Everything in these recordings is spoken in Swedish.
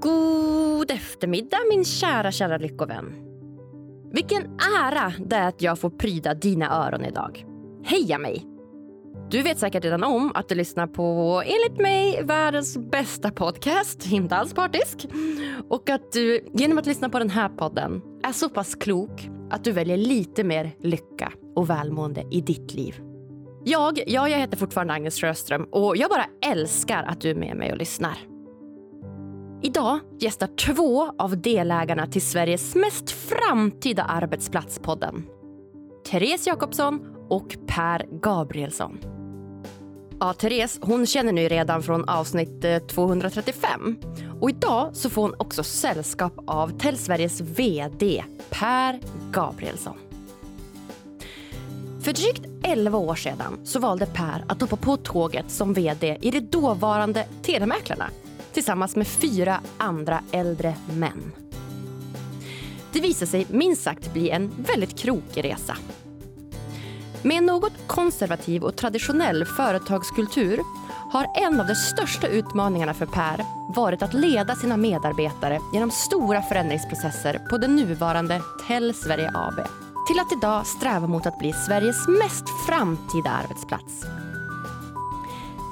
God eftermiddag min kära, kära lyckovän. Vilken ära det är att jag får pryda dina öron idag. Heja mig! Du vet säkert redan om att du lyssnar på, enligt mig, världens bästa podcast, inte alls partisk. Och att du genom att lyssna på den här podden är så pass klok att du väljer lite mer lycka och välmående i ditt liv. Jag, ja, jag heter fortfarande Agnes Sjöström och jag bara älskar att du är med mig och lyssnar. Idag gästar två av delägarna till Sveriges mest framtida arbetsplatspodden. Therese Jakobsson och Per Gabrielsson. Ja, Therese hon känner ni redan från avsnitt eh, 235. Och idag så får hon också sällskap av Tellsveriges VD Per Gabrielsson. För drygt 11 år sedan så valde Per att hoppa på tåget som VD i de dåvarande Telemäklarna tillsammans med fyra andra äldre män. Det visade sig minst sagt bli en väldigt krokig resa. Med en något konservativ och traditionell företagskultur har en av de största utmaningarna för Per varit att leda sina medarbetare genom stora förändringsprocesser på det nuvarande Tell Sverige AB till att idag sträva mot att bli Sveriges mest framtida arbetsplats.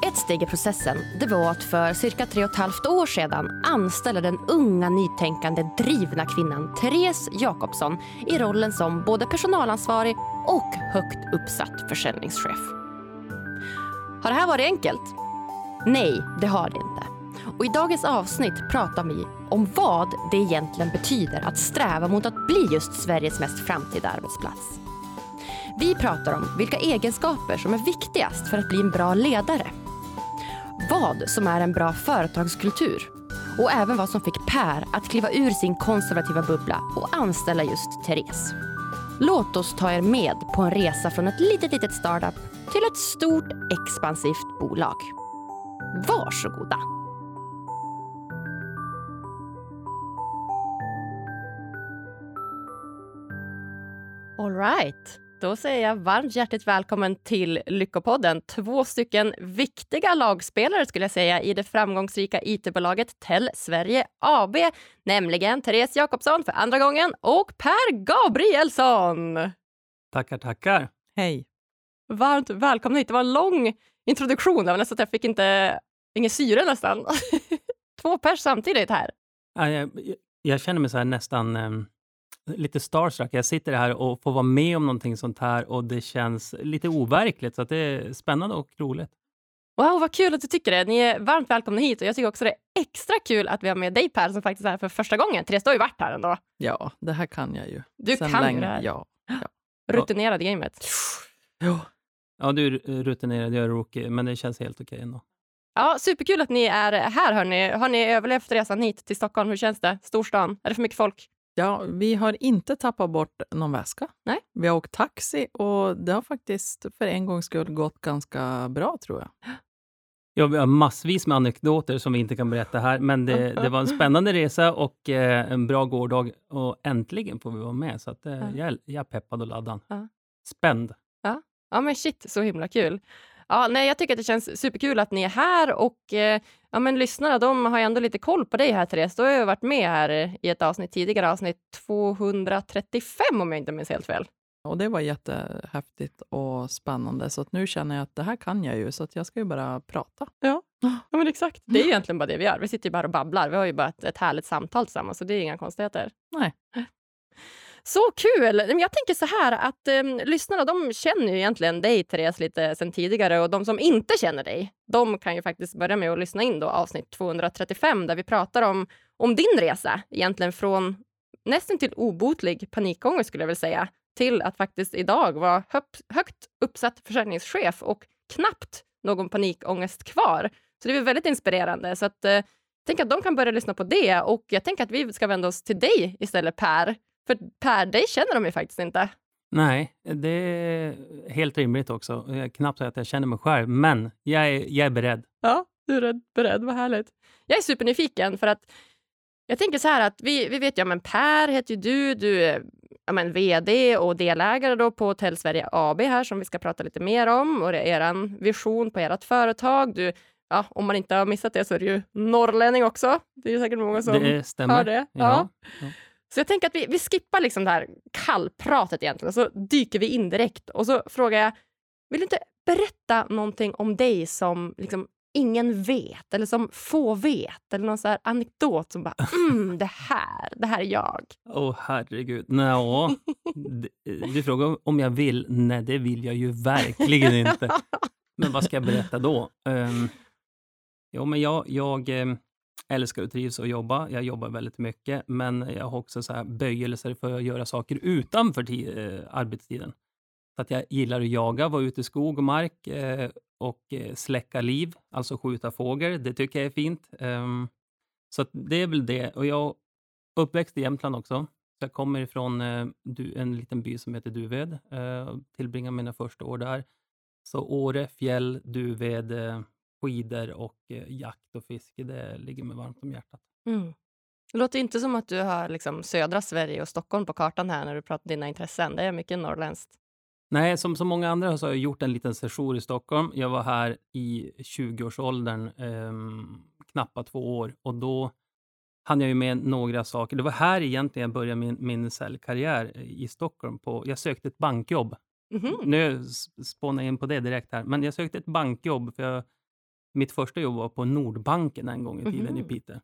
Ett steg i processen det var att för cirka tre och ett halvt år sedan anställa den unga, nytänkande, drivna kvinnan Therese Jakobsson i rollen som både personalansvarig och högt uppsatt försäljningschef. Har det här varit enkelt? Nej, det har det inte. Och I dagens avsnitt pratar vi om vad det egentligen betyder att sträva mot att bli just Sveriges mest framtida arbetsplats. Vi pratar om vilka egenskaper som är viktigast för att bli en bra ledare vad som är en bra företagskultur och även vad som fick Per att kliva ur sin konservativa bubbla och anställa just Therese. Låt oss ta er med på en resa från ett litet, litet startup till ett stort expansivt bolag. Varsågoda! All right. Då säger jag varmt hjärtligt välkommen till Lyckopodden. Två stycken viktiga lagspelare skulle jag säga i det framgångsrika it-bolaget Tell Sverige AB, nämligen Therese Jakobsson för andra gången och Per Gabrielsson. Tackar, tackar. Hej. Varmt välkomna hit. Det var en lång introduktion. Nästan att jag fick inte, ingen syre nästan. Två pers samtidigt här. Jag, jag, jag känner mig så nästan um lite starstruck. Jag sitter här och får vara med om någonting sånt här och det känns lite overkligt. Så det är spännande och roligt. Wow, vad kul att du tycker det. Ni är varmt välkomna hit och jag tycker också det är extra kul att vi har med dig Per som faktiskt är här för första gången. Therese, du har ju varit här ändå. Ja, det här kan jag ju. Du Sen kan länge. ju det här. Ja, ja. Rutinerad i gamet. Ja. Ja, du är rutinerad, jag är rookie, men det känns helt okej ändå. Ja, superkul att ni är här. Hörni. Har ni överlevt resan hit till Stockholm? Hur känns det? Storstan? Är det för mycket folk? Ja, vi har inte tappat bort någon väska. Nej. Vi har åkt taxi och det har faktiskt för en gångs skull gått ganska bra, tror jag. Ja, vi har massvis med anekdoter som vi inte kan berätta här, men det, det var en spännande resa och eh, en bra gårdag och äntligen får vi vara med. Så att, eh, jag, jag är peppad och laddad. Ja. Spänd. Ja. ja, men shit, så himla kul. Ja, nej, jag tycker att det känns superkul att ni är här och eh, ja, men lyssnarna de har ju ändå lite koll på dig här Therese. Du har ju varit med här i ett avsnitt tidigare, avsnitt 235 om jag inte minns helt fel. Och det var jättehäftigt och spännande, så att nu känner jag att det här kan jag ju, så att jag ska ju bara prata. Ja, ja men exakt. Det är ju egentligen bara det vi gör. Vi sitter ju bara och babblar. Vi har ju bara ett, ett härligt samtal tillsammans, så det är inga konstigheter. Nej. Så kul! Jag tänker så här att eh, lyssnarna de känner ju egentligen dig, Therese, lite sen tidigare och de som inte känner dig, de kan ju faktiskt börja med att lyssna in då avsnitt 235 där vi pratar om, om din resa, egentligen från nästan till obotlig panikångest skulle jag vilja säga, till att faktiskt idag vara högt, högt uppsatt försäljningschef och knappt någon panikångest kvar. Så det är väldigt inspirerande. Så att, eh, tänk att de kan börja lyssna på det och jag tänker att vi ska vända oss till dig istället Per för Per, dig känner de ju faktiskt inte. Nej, det är helt rimligt också. Jag är knappt att jag känner mig själv, men jag är, jag är beredd. Ja, du är beredd. Vad härligt. Jag är supernyfiken för att jag tänker så här att vi, vi vet ju, ja, men Per heter ju du, du är ja, men VD och delägare då på Hotell Sverige AB här som vi ska prata lite mer om och det är er vision på ert företag. Du ja, om man inte har missat det så är det ju norrlänning också. Det är ju säkert många som Det stämmer. hör det. Ja. Ja. Så jag tänker att vi, vi skippar liksom det här kallpratet egentligen, så dyker vi in direkt. Och så frågar jag, vill du inte berätta någonting om dig som liksom ingen vet, eller som få vet, eller någon så här anekdot som bara, mm, det här, det här är jag. Åh herregud. Nå, du frågar om jag vill? Nej, det vill jag ju verkligen inte. Men vad ska jag berätta då? Um, jo, men jag, jag em, älskar och trivs att jobba. Jag jobbar väldigt mycket, men jag har också så här böjelser för att göra saker utanför eh, arbetstiden. Så att jag gillar att jaga, vara ute i skog och mark eh, och eh, släcka liv, alltså skjuta fågel. Det tycker jag är fint. Ehm, så att det är väl det. Och jag är uppväxt i Jämtland också. Så jag kommer ifrån eh, en liten by som heter Duved eh, och tillbringar mina första år där. Så Åre, fjäll, Duved, eh, skidor och eh, jakt och fiske, det ligger mig varmt om hjärtat. Mm. Det låter inte som att du har liksom södra Sverige och Stockholm på kartan här när du pratar dina intressen. Det är mycket norrländskt. Nej, som så många andra så har jag gjort en liten session i Stockholm. Jag var här i 20-årsåldern, ehm, knappa två år, och då hann jag ju med några saker. Det var här egentligen jag började min, min säljkarriär i Stockholm. På, jag sökte ett bankjobb. Mhm. Nu s- spånar jag in på det direkt här, men jag sökte ett bankjobb. För jag, mitt första jobb var på Nordbanken en gång i tiden i Mhm. Piteå.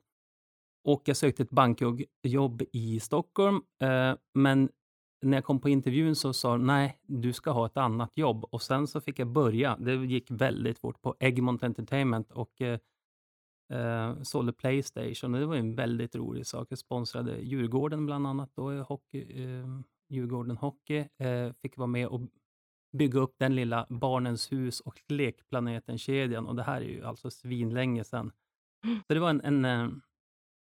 Och jag sökte ett bankjobb jobb i Stockholm, eh, men när jag kom på intervjun så sa de, nej, du ska ha ett annat jobb. Och sen så fick jag börja. Det gick väldigt fort på Egmont Entertainment och eh, eh, sålde Playstation. Det var en väldigt rolig sak. Jag sponsrade Djurgården bland annat, då, i hockey, eh, Djurgården Hockey. Eh, fick vara med och bygga upp den lilla Barnens hus och Lekplaneten-kedjan. Och det här är ju alltså svinlänge sedan. Så det var en, en, eh,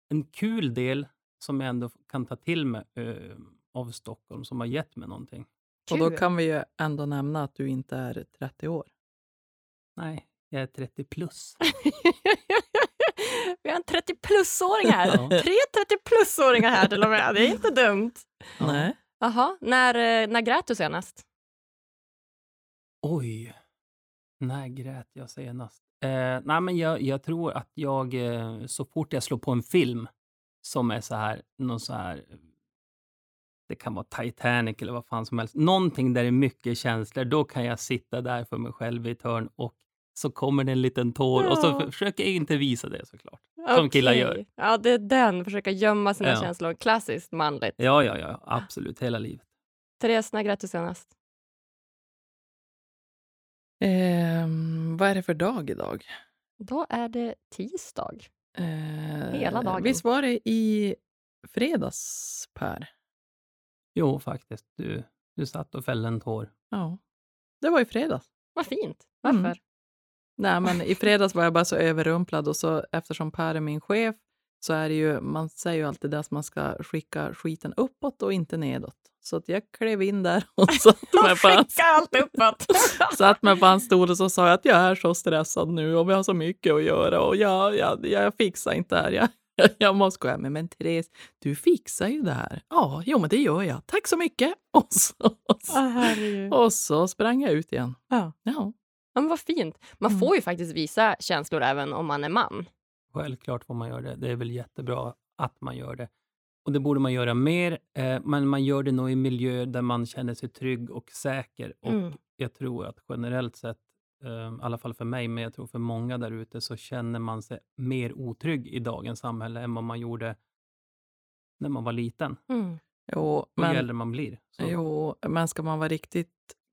en kul del som jag ändå kan ta till mig eh, av Stockholm, som har gett mig någonting. Och då kan vi ju ändå nämna att du inte är 30 år. Nej, jag är 30 plus. Vi har en 30-plus-åring här. Ja. Tre 30-plus-åringar här till och med. Det är inte dumt. Ja. Nej. Jaha, när, eh, när grät du senast? Oj, när grät jag senast? Eh, nej, men jag, jag tror att jag, eh, så fort jag slår på en film som är så här, någon så här, det kan vara Titanic eller vad fan som helst, någonting där det är mycket känslor, då kan jag sitta där för mig själv i ett hörn och så kommer det en liten tår och så Ja. försöker jag inte visa det såklart. Som killar gör. Ja, det är den. Försöka gömma sina Ja. känslor. Klassiskt manligt. Ja, ja, ja, absolut, hela livet. Therese, när grät du senast? Ehm, vad är det för dag idag? Då är det tisdag. Eh, Hela dagen. Visst var det i fredags, Per? Jo, faktiskt, du, du satt och fällde en tår. Ja, det var i fredags. Vad fint. Varför? Mm. Nej, men i fredags var jag bara så överrumplad och så eftersom Per är min chef så är det ju, man säger ju alltid det att man ska skicka skiten uppåt och inte nedåt. Så att jag klev in där och satt mig, på hans, Skicka allt uppåt. satt mig på hans stol och så sa jag att jag är så stressad nu och vi har så mycket att göra och jag, jag, jag fixar inte det här. Jag, jag måste gå hem. Men Therese, du fixar ju det här. Ja, jo men det gör jag. Tack så mycket. Och så, och så, och så sprang jag ut igen. Ja. Ja. Ja, men vad fint. Man Mm. får ju faktiskt visa känslor även om man är man. Självklart får man göra det. Det är väl jättebra att man gör det. Och det borde man göra mer, eh, men man gör det nog i miljö där man känner sig trygg och säker. Och Mm. jag tror att generellt sett, eh, i alla fall för mig, men jag tror för många där ute, så känner man sig mer otrygg i dagens samhälle än vad man gjorde när man var liten. Mm. Jo, Och ju men, äldre man blir. Så. jo, men ska man vara riktigt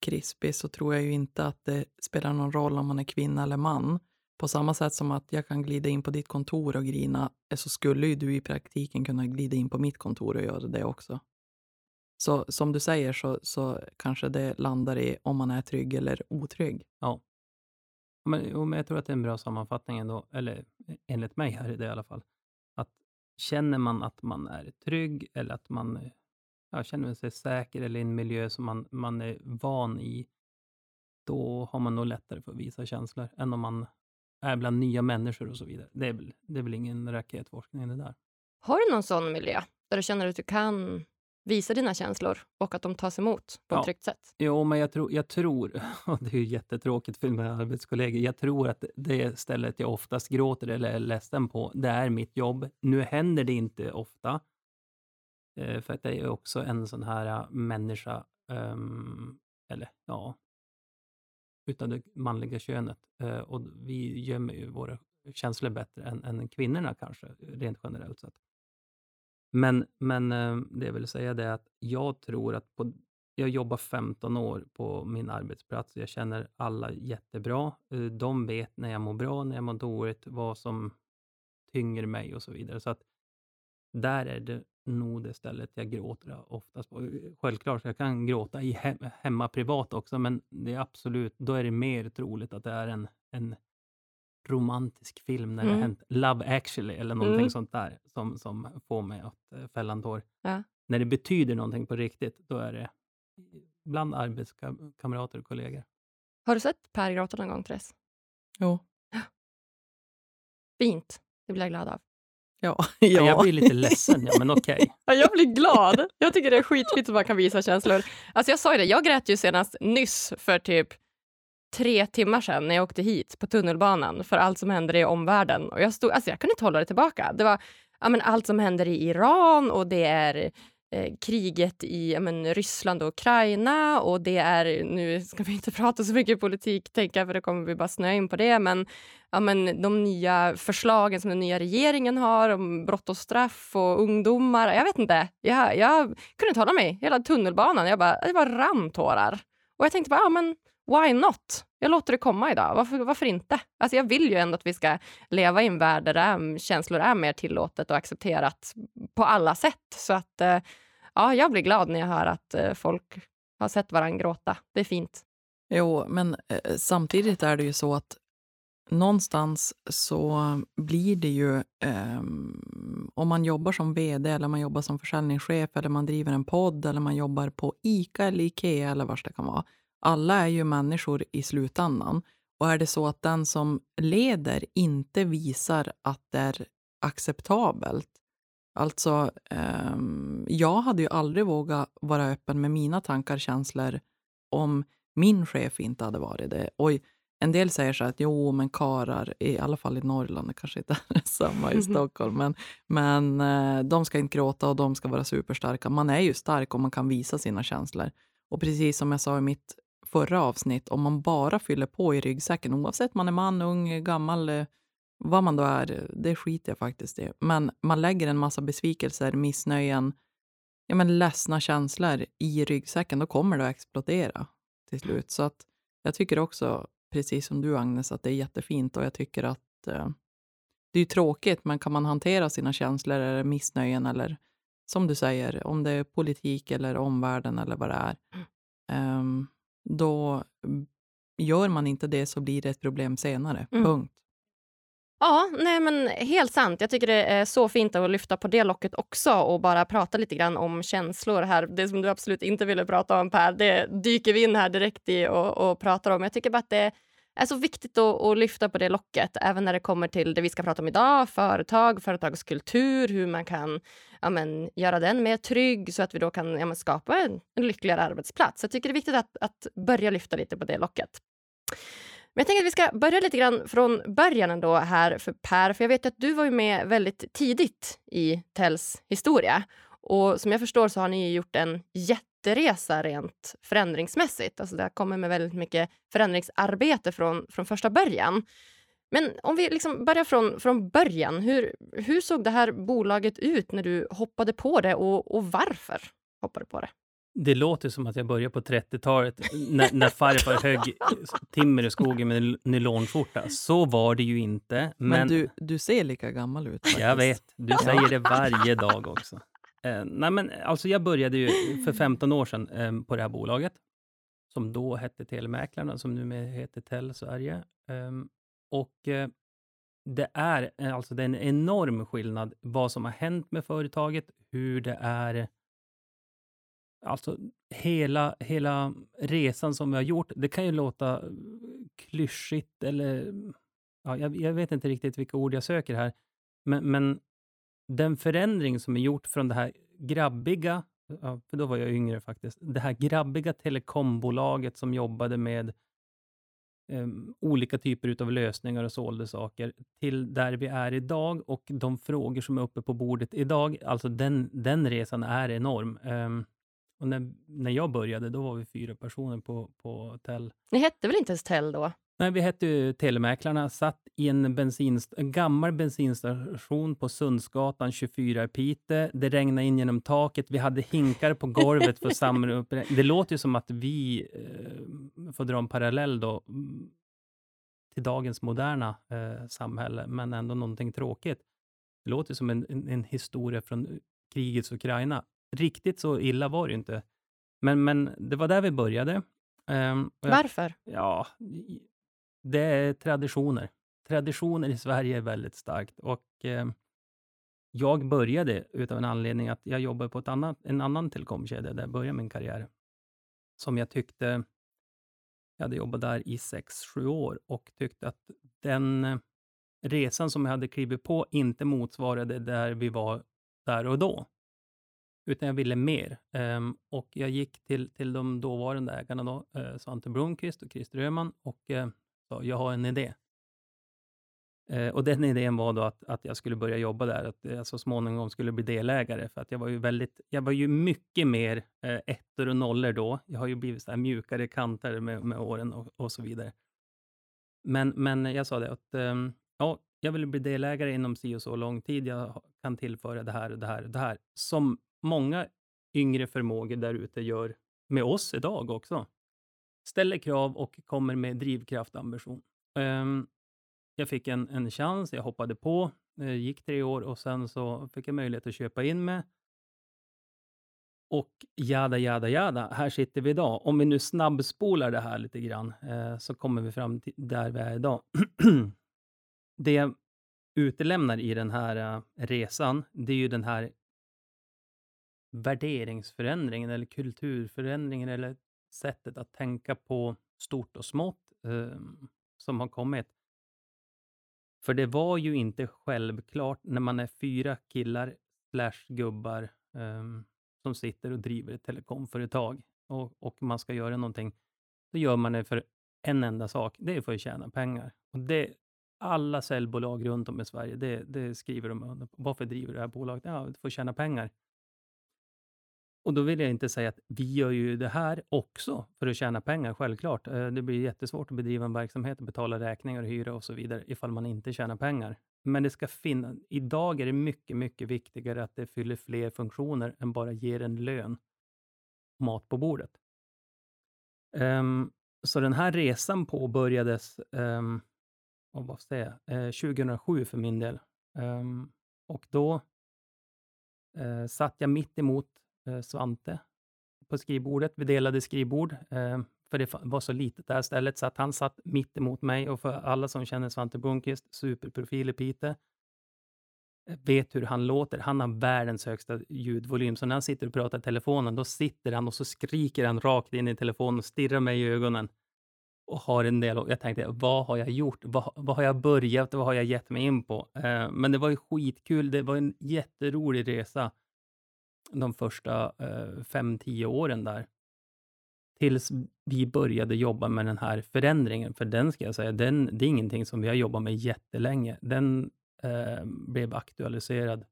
krispig så tror jag ju inte att det spelar någon roll om man är kvinna eller man. På samma sätt som att jag kan glida in på ditt kontor och grina, eh, så skulle ju du i praktiken kunna glida in på mitt kontor och göra det också. Så som du säger så, så kanske det landar i om man är trygg eller otrygg. Ja. Men, jag tror att det är en bra sammanfattning ändå, eller eh, enligt mig här i det i alla fall. Att känner man att man är trygg eller att man eh, ja, känner sig säker eller i en miljö som man, man är van i, då har man nog lättare för att visa känslor än om man är bland nya människor och så vidare. Det är väl, det är väl ingen raketforskning det där. Har du någon sån miljö där du känner att du kan visa dina känslor och att de tas emot på Ja. ett tryggt sätt. Jo, men jag tror, jag tror och det är ju jättetråkigt för mina arbetskollegor, jag tror att det stället jag oftast gråter eller är ledsen på, det är mitt jobb. Nu händer det inte ofta, eh, för att jag är också en sån här äh, människa, ehm, eller ja, utan det manliga könet. Eh, och vi gömmer ju våra känslor bättre än, än kvinnorna kanske, rent generellt sett. Men, men eh, det jag vill säga är att jag tror att på, jag jobbar 15 år på min arbetsplats. Jag känner alla jättebra. Eh, De vet när jag mår bra, när jag mår dåligt, vad som tynger mig och så vidare. Så att där är det nog det stället jag gråter oftast på. Självklart, jag kan gråta i hem, hemma privat också, men det är absolut, då är det mer troligt att det är en, en romantisk film när det Mm. har hänt Love actually eller någonting Mm. sånt där som, som får mig att eh, fälla en tår. Ja. När det betyder någonting på riktigt, då är det bland arbetskamrater och kollegor. Har du sett Per gråta någon gång, Therese? Jo. Fint. Det blir jag glad av. Ja. Ja. ja. Jag blir lite ledsen, ja, men okej. Ja, jag blir glad. Jag tycker det är skitfint att man kan visa känslor. Alltså jag sa ju det, jag grät ju senast nyss för typ tre timmar sedan när jag åkte hit på tunnelbanan för allt som händer i omvärlden. Och jag, stod, alltså jag kunde inte hålla det tillbaka. Det var ja, men allt som händer i Iran och det är eh, kriget i men, Ryssland och Ukraina och det är, nu ska vi inte prata så mycket politik tänka för då kommer vi bara snöa in på det, men, ja, men de nya förslagen som den nya regeringen har om brott och straff och ungdomar. Jag vet inte, jag, jag kunde inte hålla mig. Hela tunnelbanan, jag bara, det var rann tårar. Och jag tänkte bara, ja men why not? Jag låter det komma idag. Varför, varför inte? Alltså jag vill ju ändå att vi ska leva i en värld där är, känslor är mer tillåtet och accepterat på alla sätt. Så att eh, ja, jag blir glad när jag hör att eh, folk har sett varandra gråta. Det är fint. Jo, men eh, samtidigt är det ju så att någonstans så blir det ju, ehm, om man jobbar som vd eller man jobbar som försäljningschef eller man driver en podd eller man jobbar på ICA eller Ikea eller vad det kan vara. Alla är ju människor i slutändan. Och är det så att den som leder inte visar att det är acceptabelt, alltså ehm, jag hade ju aldrig vågat vara öppen med mina tankar och känslor om min chef inte hade varit det. Och en del säger så att jo, men karar, i alla fall i Norrland, det kanske inte är samma i Stockholm, men, men eh, de ska inte gråta och de ska vara superstarka. Man är ju stark om man kan visa sina känslor. Och precis som jag sa i mitt förra avsnitt, om man bara fyller på i ryggsäcken, oavsett man är man, ung, gammal, eh, vad man då är, det skiter jag faktiskt i. Men man lägger en massa besvikelser, missnöjen, ja, men ledsna känslor i ryggsäcken, då kommer det att explodera till slut. Så att jag tycker också, precis som du Agnes, att det är jättefint och jag tycker att eh, det är tråkigt, men kan man hantera sina känslor eller missnöjen eller som du säger, om det är politik eller omvärlden eller vad det är, ehm, då gör man inte det så blir det ett problem senare. Mm. Punkt. Ja, nej men helt sant. Jag tycker det är så fint att lyfta på det locket också och bara prata lite grann om känslor här. Det som du absolut inte ville prata om Per, det dyker vi in här direkt i och, och pratar om. Jag tycker bara att det är så viktigt att, att lyfta på det locket, även när det kommer till det vi ska prata om idag, företag, företagskultur, hur man kan ja, men, göra den mer trygg så att vi då kan ja, men, skapa en, en lyckligare arbetsplats. Jag tycker det är viktigt att, att börja lyfta lite på det locket. Men jag tänker att vi ska börja lite grann från början ändå här för Per, för jag vet att du var ju med väldigt tidigt i Tells historia. Och som jag förstår så har ni gjort en jätteresa rent förändringsmässigt. Alltså det har kommit med väldigt mycket förändringsarbete från, från första början. Men om vi liksom börjar från, från början, hur, hur såg det här bolaget ut när du hoppade på det och, och varför hoppade du på det? Det låter som att jag började på 30-talet när, när farfar högg timmer i skogen med en nylonskjorta. Så var det ju inte. Men, Men, du, du ser lika gammal ut. Faktiskt. jag vet, du säger det varje dag också. Eh, nej men, alltså jag började ju för 15 år sedan eh, på det här bolaget, som då hette Telemäklarna, som nu heter Tell Sverige. Eh, och det är, eh, alltså det är en enorm skillnad vad som har hänt med företaget, hur det är Alltså hela, hela resan som vi har gjort, det kan ju låta klyschigt eller... Ja, jag, jag vet inte riktigt vilka ord jag söker här. Men, men den förändring som är gjort från det här grabbiga ja, för då var jag yngre faktiskt, det här grabbiga telekombolaget som jobbade med um, olika typer av lösningar och sålde saker, till där vi är idag och de frågor som är uppe på bordet idag, alltså den, den resan är enorm. Um, och när, när jag började, då var vi fyra personer på, på Tell. Ni hette väl inte ens Tell då? Nej, vi hette ju Telemäklarna, satt i en, bensinst en gammal bensinstation på Sundsgatan 24 i Piteå. Det regnade in genom taket. Vi hade hinkar på golvet för att samla upp. Det låter ju som att vi, eh, får dra en parallell då, mm, till dagens moderna eh, samhälle, men ändå någonting tråkigt. Det låter som en, en, en historia från krigets Ukraina. Riktigt så illa var det inte. Men, men det var där vi började. Um, Varför? Ja, det är traditioner. Traditioner i Sverige är väldigt starkt och eh, jag började utav en anledning att jag jobbade på ett annat, en annan telekomkedja där jag började min karriär, som jag tyckte, jag hade jobbat där i sex sju år och tyckte att den resan som jag hade klivit på inte motsvarade där vi var där och då, utan jag ville mer. Um, och jag gick till, till de dåvarande ägarna, då, uh, Svante Blomqvist och Christer Öhman, och uh, sa, jag har en idé. Eh, och den idén var då att, att jag skulle börja jobba där, att jag så småningom skulle bli delägare, för att jag var ju väldigt, jag var ju mycket mer eh, ettor och nollor då. Jag har ju blivit så mjukare kanter med, med åren och, och, så vidare. Men, men jag sa det att eh, ja, jag vill bli delägare inom si och så lång tid. Jag kan tillföra det här och det här och det här, som många yngre förmågor där ute gör med oss idag också ställer krav och kommer med drivkraft och ambition. Ehm, jag fick en, en chans, jag hoppade på, eh, gick tre år och sen så fick jag möjlighet att köpa in mig. Och jada, jada, jada, här sitter vi idag. Om vi nu snabbspolar det här lite grann, eh, så kommer vi fram till där vi är idag. det jag utelämnar i den här eh, resan, det är ju den här värderingsförändringen eller kulturförändringen eller sättet att tänka på stort och smått eh, som har kommit. För det var ju inte självklart när man är fyra killar slash gubbar eh, som sitter och driver ett telekomföretag och, och man ska göra någonting. Då gör man det för en enda sak, det är för att tjäna pengar. Och det, alla säljbolag runt om i Sverige, det, det skriver de under. Varför driver du det här bolaget? Ja, för att tjäna pengar. Och då vill jag inte säga att vi gör ju det här också för att tjäna pengar, självklart. Eh, det blir jättesvårt att bedriva en verksamhet och betala räkningar och hyra och så vidare ifall man inte tjänar pengar. Men det ska finnas, idag är det mycket, mycket viktigare att det fyller fler funktioner än bara ger en lön och mat på bordet. Um, så den här resan påbörjades um, vad säger jag, 2007 eh, för min del. Um, och då uh, satt jag mitt emot Eh, Svante på skrivbordet. Vi delade skrivbord, eh, för det var så litet det här stället, så att han satt mitt emot mig och för alla som känner Svante Blomqvist, superprofil i Piteå, eh, vet hur han låter. Han har världens högsta ljudvolym, så när han sitter och pratar i telefonen, då sitter han och så skriker han rakt in i telefonen och stirrar mig i ögonen och har en del. Jag tänkte, vad har jag gjort? Vad, vad har jag börjat? Vad har jag gett mig in på? Eh, men det var ju skitkul. Det var en jätterolig resa de första eh, fem, tio åren där. Tills vi började jobba med den här förändringen. För den ska jag säga, den, det är ingenting som vi har jobbat med jättelänge. Den eh, blev aktualiserad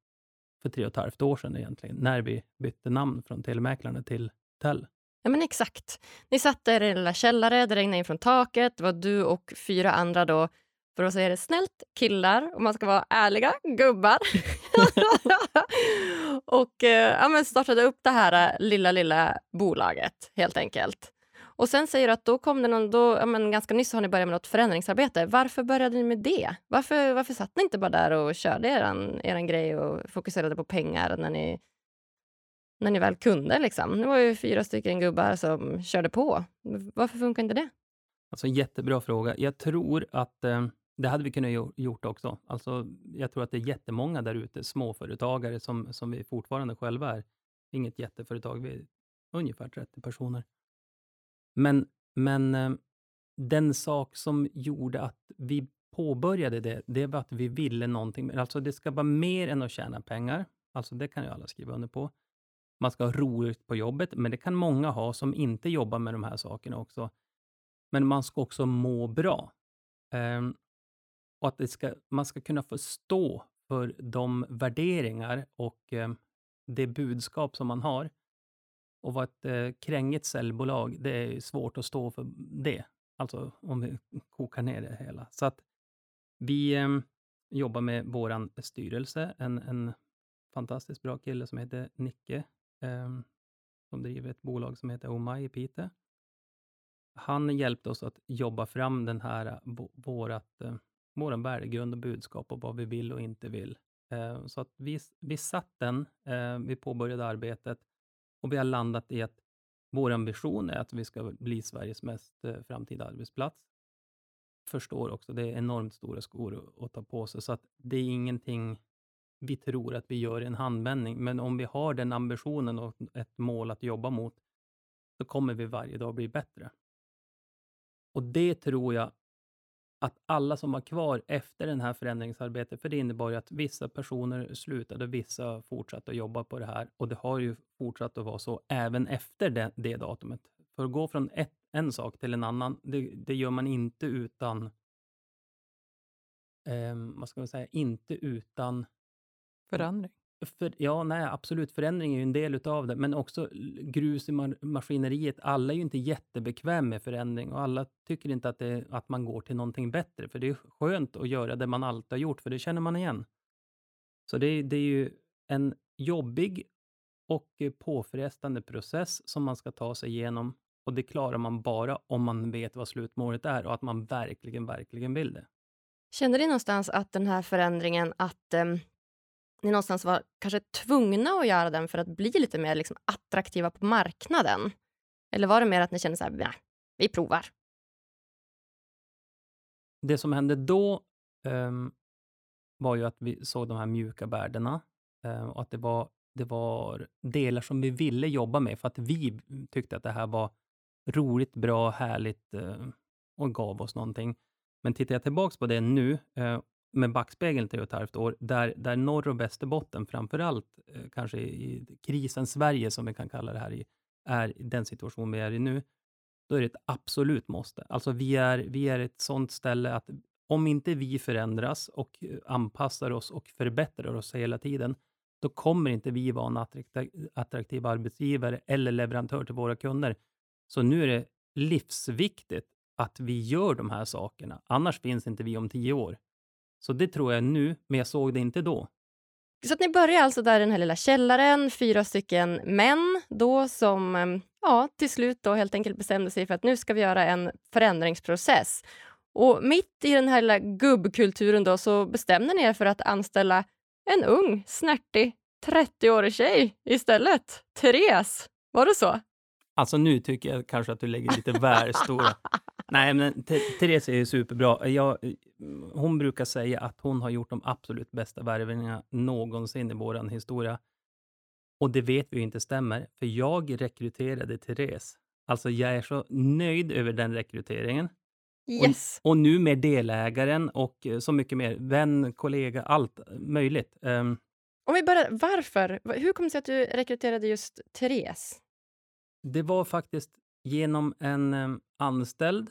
för tre och ett halvt år sedan egentligen, när vi bytte namn från Telemäklarna till Tell. Ja, men exakt. Ni satt där i den lilla källare, det regnade in från taket. Det var du och fyra andra då för att säga det snällt, killar, om man ska vara ärliga, gubbar. och eh, ja, men startade upp det här eh, lilla, lilla bolaget helt enkelt. Och sen säger du att då kom det någon, då, ja, men ganska nyss har ni börjat med något förändringsarbete. Varför började ni med det? Varför, varför satt ni inte bara där och körde eran, eran grej och fokuserade på pengar när ni, när ni väl kunde? Liksom? Det var ju fyra stycken gubbar som körde på. Varför funkar inte det? Alltså jättebra fråga. Jag tror att eh, det hade vi kunnat gjort också. Alltså, jag tror att det är jättemånga där ute, småföretagare, som, som vi fortfarande själva är. Inget jätteföretag, vi är ungefär 30 personer. Men, men eh, den sak som gjorde att vi påbörjade det, det var att vi ville någonting. Alltså det ska vara mer än att tjäna pengar. Alltså det kan ju alla skriva under på. man ska ha roligt på jobbet, men det kan många ha som inte jobbar med de här sakerna också. Men man ska också må bra. Um, och att det ska, man ska kunna förstå för de värderingar och eh, det budskap som man har. Och vara ett eh, krängigt säljbolag, det är svårt att stå för det. Alltså om vi kokar ner det hela. Så att vi eh, jobbar med vår styrelse, en, en fantastiskt bra kille som heter Nicke, eh, som driver ett bolag som heter Omai i Piteå. Han hjälpte oss att jobba fram den här, eh, vårat, eh, vår värdegrund och budskap och vad vi vill och inte vill. Eh, så att vi, vi satt den, eh, vi påbörjade arbetet och vi har landat i att vår ambition är att vi ska bli Sveriges mest eh, framtida arbetsplats förstår också, det är enormt stora skor att ta på sig, så att det är ingenting vi tror att vi gör i en handvändning. Men om vi har den ambitionen och ett mål att jobba mot, så kommer vi varje dag bli bättre. Och det tror jag att alla som var kvar efter det här förändringsarbetet, för det innebar ju att vissa personer slutade, vissa fortsatte att jobba på det här och det har ju fortsatt att vara så även efter det, det datumet. För att gå från ett en sak till en annan. Det, det gör man inte utan, eh, vad ska man säga, inte utan Förändring? För, ja, nej, absolut. Förändring är ju en del utav det, men också grus i maskineriet. Alla är ju inte jättebekväm med förändring och alla tycker inte att, det, att man går till någonting bättre, för det är skönt att göra det man alltid har gjort, för det känner man igen. Så det, det är ju en jobbig och påfrestande process som man ska ta sig igenom och det klarar man bara om man vet vad slutmålet är och att man verkligen, verkligen vill det. Kände ni någonstans att den här förändringen, att eh, ni någonstans var kanske tvungna att göra den för att bli lite mer liksom, attraktiva på marknaden? Eller var det mer att ni kände så här, nej, vi provar? Det som hände då um, var ju att vi såg de här mjuka värdena um, och att det var, det var delar som vi ville jobba med för att vi tyckte att det här var roligt, bra, härligt uh, och gav oss någonting. Men tittar jag tillbaka på det nu, uh, med backspegeln till ett halvt år, där, där norr och Västerbotten, framför allt eh, kanske i krisen Sverige, som vi kan kalla det här i, är den situation vi är i nu, då är det ett absolut måste. Alltså vi är, vi är ett sånt ställe att om inte vi förändras och eh, anpassar oss och förbättrar oss hela tiden, då kommer inte vi vara en attraktiv, attraktiv arbetsgivare eller leverantör till våra kunder. Så nu är det livsviktigt att vi gör de här sakerna. Annars finns inte vi om tio år. Så det tror jag nu, men jag såg det inte då. Så att ni börjar alltså där i den här lilla källaren, fyra stycken män då som ehm, ja, till slut då helt enkelt bestämde sig för att nu ska vi göra en förändringsprocess. Och mitt i den här lilla gubbkulturen då så bestämde ni er för att anställa en ung, snärtig 30-årig tjej istället. Therese, var det så? Alltså nu tycker jag kanske att du lägger lite väl stora... Nej, men Therese är ju superbra. Jag, hon brukar säga att hon har gjort de absolut bästa värvningarna någonsin i vår historia. Och det vet vi ju inte stämmer, för jag rekryterade Therese. Alltså jag är så nöjd över den rekryteringen. Yes. Och, och nu med delägaren och så mycket mer, vän, kollega, allt möjligt. Um, Om vi börjar, varför? Hur kom det sig att du rekryterade just Therese? Det var faktiskt genom en um, anställd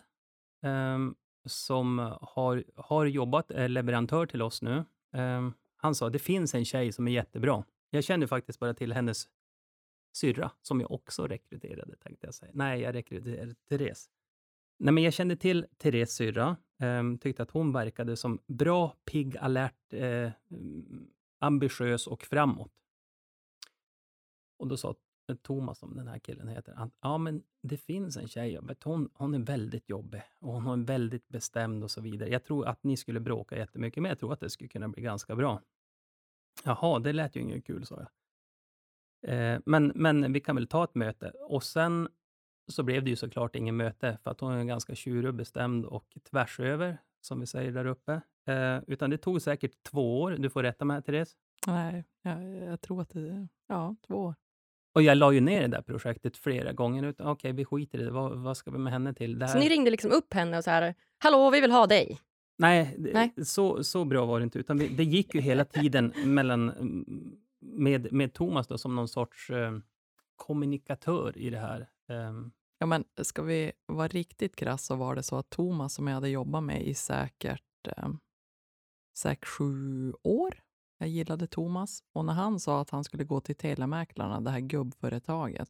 Ehm, som har, har jobbat, är leverantör till oss nu. Ehm, han sa, det finns en tjej som är jättebra. Jag känner faktiskt bara till hennes syrra, som jag också rekryterade, tänkte jag säga. Nej, jag rekryterade Therese. Nej, men jag kände till Therese syrra, um, tyckte att hon verkade som bra, pigg, alert, eh, mm, ambitiös och framåt. Och då sa Eh, Thomas, som den här killen heter, att ja, men det finns en tjej, vet, hon, hon är väldigt jobbig och hon är väldigt bestämd och så vidare. Jag tror att ni skulle bråka jättemycket, men jag tror att det skulle kunna bli ganska bra. Jaha, det lät ju inget kul, sa jag. Eh, men, men vi kan väl ta ett möte. Och sen så blev det ju såklart inget möte, för att hon är ganska tjurig och bestämd och tvärs över, som vi säger där uppe. Eh, utan det tog säkert två år. Du får rätta mig, Therese. Nej, jag, jag tror att det är ja, två år. Och jag la ju ner det där projektet flera gånger. Okej, okay, vi skiter i det. Vad, vad ska vi med henne till? Så ni ringde liksom upp henne och så här, hallå, vi vill ha dig? Nej, Nej. Så, så bra var det inte. Utan vi, det gick ju hela tiden mellan, med, med Thomas då, som någon sorts uh, kommunikatör i det här. Um, Ja, men ska vi vara riktigt krass så var det så att Thomas som jag hade jobbat med i säkert, eh, säkert sju år. Jag gillade Thomas och när han sa att han skulle gå till Telemäklarna, det här gubbföretaget,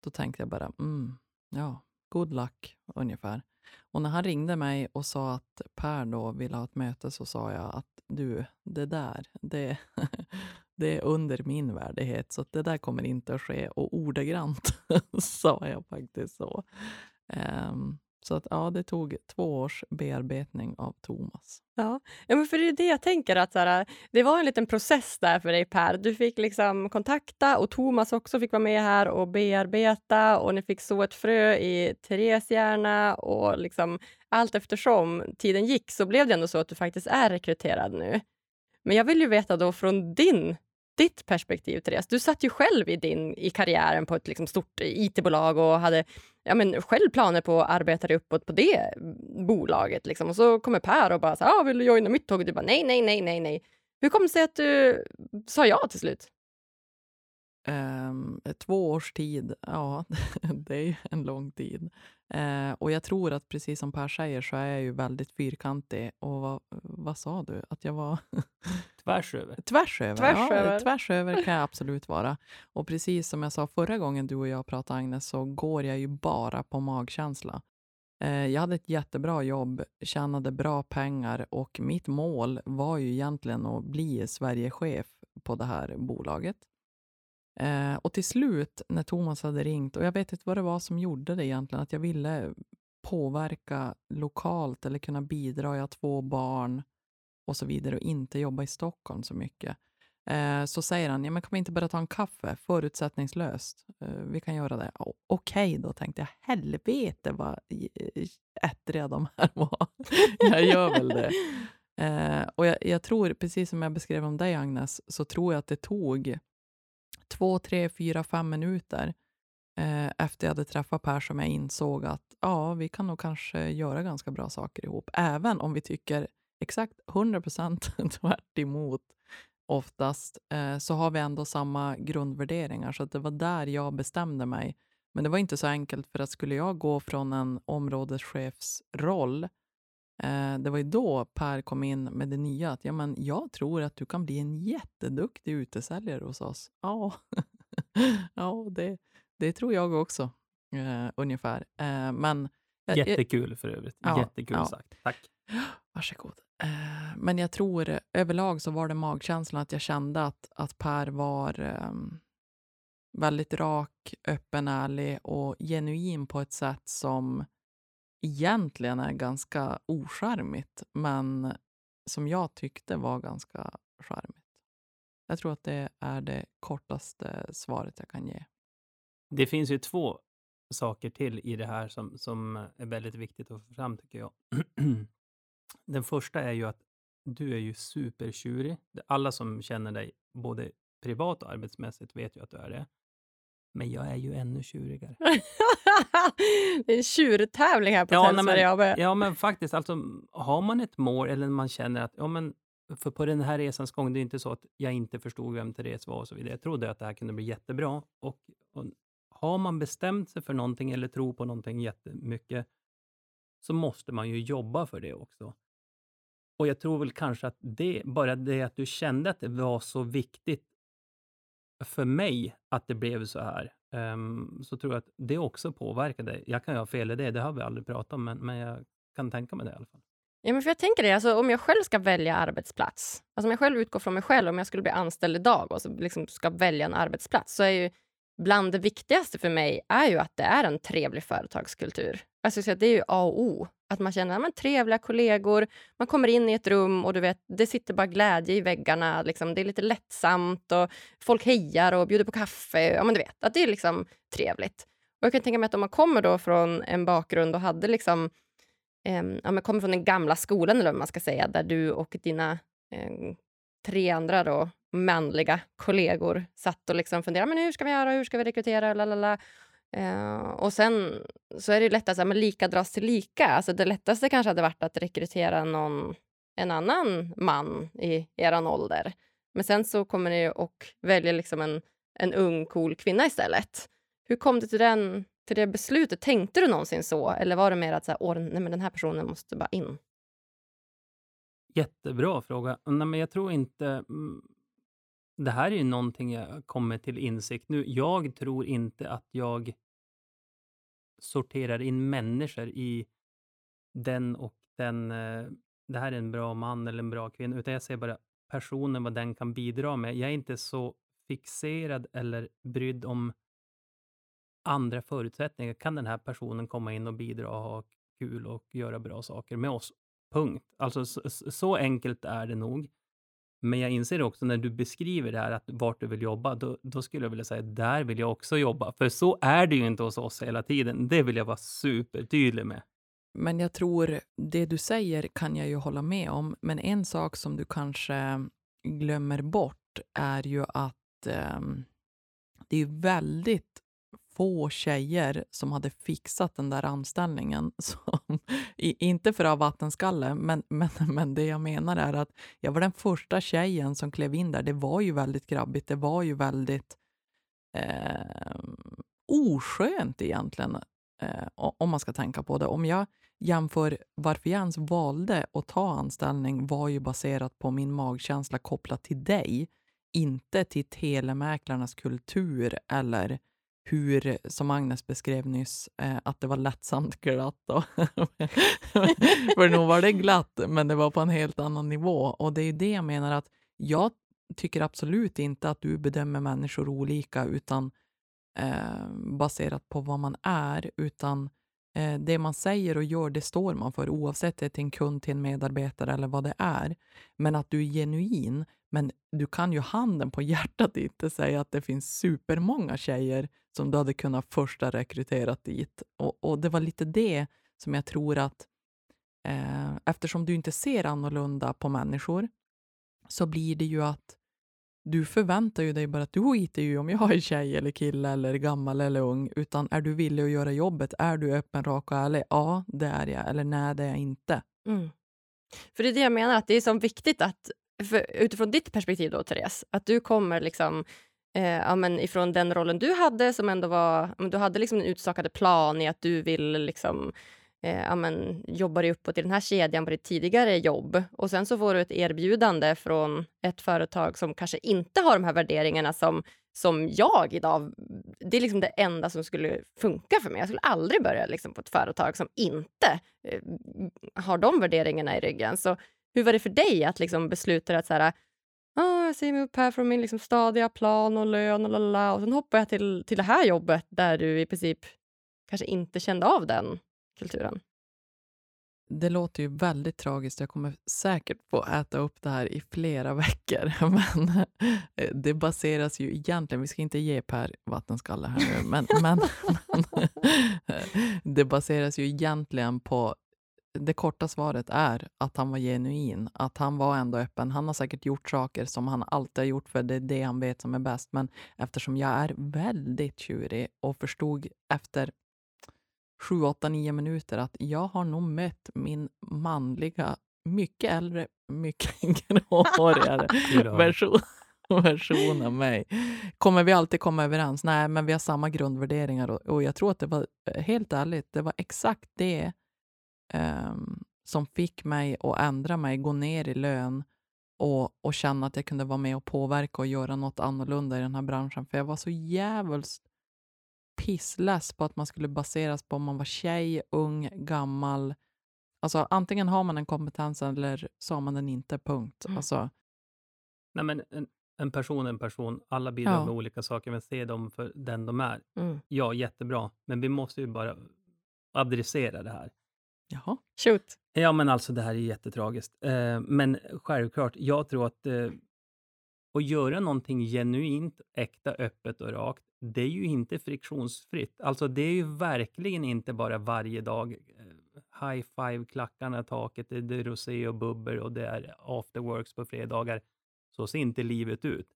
då tänkte jag bara, mm, ja, good luck ungefär. Och när han ringde mig och sa att Per då ville ha ett möte så sa jag att du, det där, det, det är under min värdighet så det där kommer inte att ske. Och ordagrant sa jag faktiskt så. Um, så att ja, det tog två års bearbetning av Thomas. Ja, ja men för det är det jag tänker att så här, det var en liten process där för dig Per. Du fick liksom kontakta och Thomas också fick vara med här och bearbeta och ni fick så ett frö i Therese hjärna och liksom allt eftersom tiden gick så blev det ändå så att du faktiskt är rekryterad nu. Men jag vill ju veta då från din ditt perspektiv, Therese. Du satt ju själv i, din, i karriären på ett liksom stort it-bolag och hade ja, men själv planer på att arbeta dig uppåt på det bolaget. Liksom. Och så kommer Per och bara så ah, “vill du joina mitt tåg?” och du bara “nej, nej, nej, nej, nej”. Hur kom det sig att du sa ja till slut? Um, två års tid, ja, det är en lång tid. Uh, och jag tror att precis som Per säger så är jag ju väldigt fyrkantig. Och vad, vad sa du? Att jag var... tvärs över. Tvärs över, tvärs ja, över. Tvärs över kan jag absolut vara. Och precis som jag sa förra gången du och jag pratade Agnes, så går jag ju bara på magkänsla. Uh, jag hade ett jättebra jobb, tjänade bra pengar och mitt mål var ju egentligen att bli Sverigechef på det här bolaget. Eh, och till slut, när Thomas hade ringt, och jag vet inte vad det var som gjorde det egentligen, att jag ville påverka lokalt eller kunna bidra. Jag har två barn och så vidare och inte jobba i Stockholm så mycket. Eh, så säger han, ja, men kan vi inte bara ta en kaffe förutsättningslöst? Eh, vi kan göra det. Okej okay, då, tänkte jag. Helvete vad ettriga de här var. jag gör väl det. Eh, och jag, jag, tror, precis som jag beskrev om dig Agnes, så tror jag att det tog två, tre, fyra, fem minuter eh, efter jag hade träffat Per som jag insåg att ja, vi kan nog kanske göra ganska bra saker ihop. Även om vi tycker exakt 100 procent tvärt emot oftast, eh, så har vi ändå samma grundvärderingar. Så det var där jag bestämde mig. Men det var inte så enkelt, för att skulle jag gå från en områdeschefsroll Eh, det var ju då Per kom in med det nya, att ja, men jag tror att du kan bli en jätteduktig utesäljare hos oss. Ja, ja det, det tror jag också, eh, ungefär. Eh, men, Jättekul för övrigt. Ja, Jättekul ja. sagt. Tack. Varsågod. Eh, men jag tror överlag så var det magkänslan att jag kände att, att Per var eh, väldigt rak, öppen, ärlig och genuin på ett sätt som egentligen är ganska ocharmigt, men som jag tyckte var ganska charmigt. Jag tror att det är det kortaste svaret jag kan ge. Det finns ju två saker till i det här som, som är väldigt viktigt att få fram, tycker jag. Den första är ju att du är ju supertjurig. Alla som känner dig, både privat och arbetsmässigt, vet ju att du är det. Men jag är ju ännu tjurigare. det är en tjurtävling här på ja, Telsverige AB. Ja, men faktiskt. Alltså, har man ett mål eller man känner att ja, men för på den här resans gång, det är inte så att jag inte förstod vem Therese var och så vidare. Jag trodde att det här kunde bli jättebra. Och, och har man bestämt sig för någonting eller tror på någonting jättemycket så måste man ju jobba för det också. Och jag tror väl kanske att det, bara det att du kände att det var så viktigt för mig att det blev så här, um, så tror jag att det också påverkade. Jag kan ju ha fel i det, det har vi aldrig pratat om, men, men jag kan tänka mig det i alla fall. Ja, men för jag tänker det, alltså, om jag själv ska välja arbetsplats, alltså om jag själv utgår från mig själv, om jag skulle bli anställd idag och så liksom ska välja en arbetsplats, så är ju bland det viktigaste för mig är ju att det är en trevlig företagskultur. Alltså, så det är ju A och O. Att man känner man trevliga kollegor, man kommer in i ett rum och du vet, det sitter bara glädje i väggarna. Liksom. Det är lite lättsamt och folk hejar och bjuder på kaffe. Ja, men du vet, att det är liksom trevligt. Och jag kan tänka mig att om man kommer då från en bakgrund och hade liksom, eh, ja, men kommer från den gamla skolan, eller vad man ska säga, där du och dina eh, tre andra då, manliga kollegor satt och liksom funderade men hur ska vi göra, hur ska vi rekrytera, lalala. Uh, eh, och sen så är det ju lätt att men lika dras till lika. Alltså det lättaste kanske hade varit att rekrytera någon, en annan man i er ålder. Men sen så kommer ni och väljer liksom en, en ung cool kvinna istället. Hur kom du till, den, till det beslutet? Tänkte du någonsin så? Eller var det mer att så här, Åh, nej, men den här personen måste bara in? Jättebra fråga. Nej, men jag tror inte... Mm, det här är ju någonting jag kommer till insikt nu. Jag tror inte att jag sorterar in människor i den och den... Eh, det här är en bra man eller en bra kvinna, utan jag ser bara personen, vad den kan bidra med. Jag är inte så fixerad eller brydd om andra förutsättningar. Kan den här personen komma in och bidra och ha kul och göra bra saker med oss? Punkt. Alltså så, så enkelt är det nog. Men jag inser också när du beskriver det här, att vart du vill jobba, då, då skulle jag vilja säga där vill jag också jobba. För så är det ju inte hos oss hela tiden. Det vill jag vara supertydlig med. Men jag tror, det du säger kan jag ju hålla med om, men en sak som du kanske glömmer bort är ju att eh, det är väldigt få tjejer som hade fixat den där anställningen. Som, inte för att ha vattenskalle, men, men, men det jag menar är att jag var den första tjejen som klev in där. Det var ju väldigt grabbigt, det var ju väldigt eh, oskönt egentligen, eh, om man ska tänka på det. Om jag jämför varför jag ens valde att ta anställning var ju baserat på min magkänsla kopplat till dig, inte till telemäklarnas kultur eller hur, som Agnes beskrev nyss, eh, att det var lättsamt glatt. Då. För nog var det glatt, men det var på en helt annan nivå. Och det är ju det jag menar att jag tycker absolut inte att du bedömer människor olika utan eh, baserat på vad man är, utan eh, Eh, det man säger och gör, det står man för oavsett det är till en kund, till en medarbetare eller vad det är. Men att du är genuin, men du kan ju handen på hjärtat inte säga att det finns supermånga tjejer som du hade kunnat första rekryterat dit. Och, och det var lite det som jag tror att eh, eftersom du inte ser annorlunda på människor så blir det ju att du förväntar ju dig bara att du skiter ju om jag är tjej eller kille eller gammal eller ung, utan är du villig att göra jobbet? Är du öppen, rak och ärlig? Ja, det är jag. Eller nej, det är jag inte. Mm. För det är det jag menar, att det är så viktigt att för, utifrån ditt perspektiv då, Therese, att du kommer liksom eh, ja, men ifrån den rollen du hade som ändå var, men du hade liksom en utstakad plan i att du vill liksom eh, ja, men, dig uppåt i den här kedjan på ditt tidigare jobb och sen så får du ett erbjudande från ett företag som kanske inte har de här värderingarna som, som jag idag... Det är liksom det enda som skulle funka för mig. Jag skulle aldrig börja liksom på ett företag som inte eh, har de värderingarna i ryggen. Så hur var det för dig att liksom besluta att så här, ah, jag säger mig upp här från min liksom stadiga plan och lön och lalala, och sen hoppar jag till, till det här jobbet där du i princip kanske inte kände av den kulturen? Det låter ju väldigt tragiskt. Jag kommer säkert få äta upp det här i flera veckor. Men eh, det baseras ju egentligen, vi ska inte ge Per vattenskalle här nu, men, men, men det baseras ju egentligen på det korta svaret är att han var genuin, att han var ändå öppen. Han har säkert gjort saker som han alltid har gjort för det är det han vet som är bäst. Men eftersom jag är väldigt tjurig och förstod efter sju, åtta, nio minuter att jag har nog mött min manliga, mycket äldre, mycket gråhårigare version, version av mig. Kommer vi alltid komma överens? Nej, men vi har samma grundvärderingar och, och jag tror att det var, eh, helt ärligt, det var exakt det ehm, som fick mig att ändra mig, gå ner i lön och, och känna att jag kunde vara med och påverka och göra något annorlunda i den här branschen. För jag var så jävligt pissless på att man skulle baseras på om man var tjej, ung, gammal. Alltså antingen har man den kompetensen eller så har man den inte, punkt. Mm. Alltså, Nej, men en, en person är en person. Alla bidrar Ja. med olika saker, men se dem för den de är. Mm. Ja, jättebra. Men vi måste ju bara adressera det här. jaha. Shoot. Ja, men alltså det här är jättetragiskt. Eh, men självklart, jag tror att eh, att göra någonting genuint, äkta, öppet och rakt, det är ju inte friktionsfritt. Alltså det är ju verkligen inte bara varje dag eh, high five-klackarna i taket, det är rosé och bubbel och det är afterworks på fredagar. Så ser inte livet ut.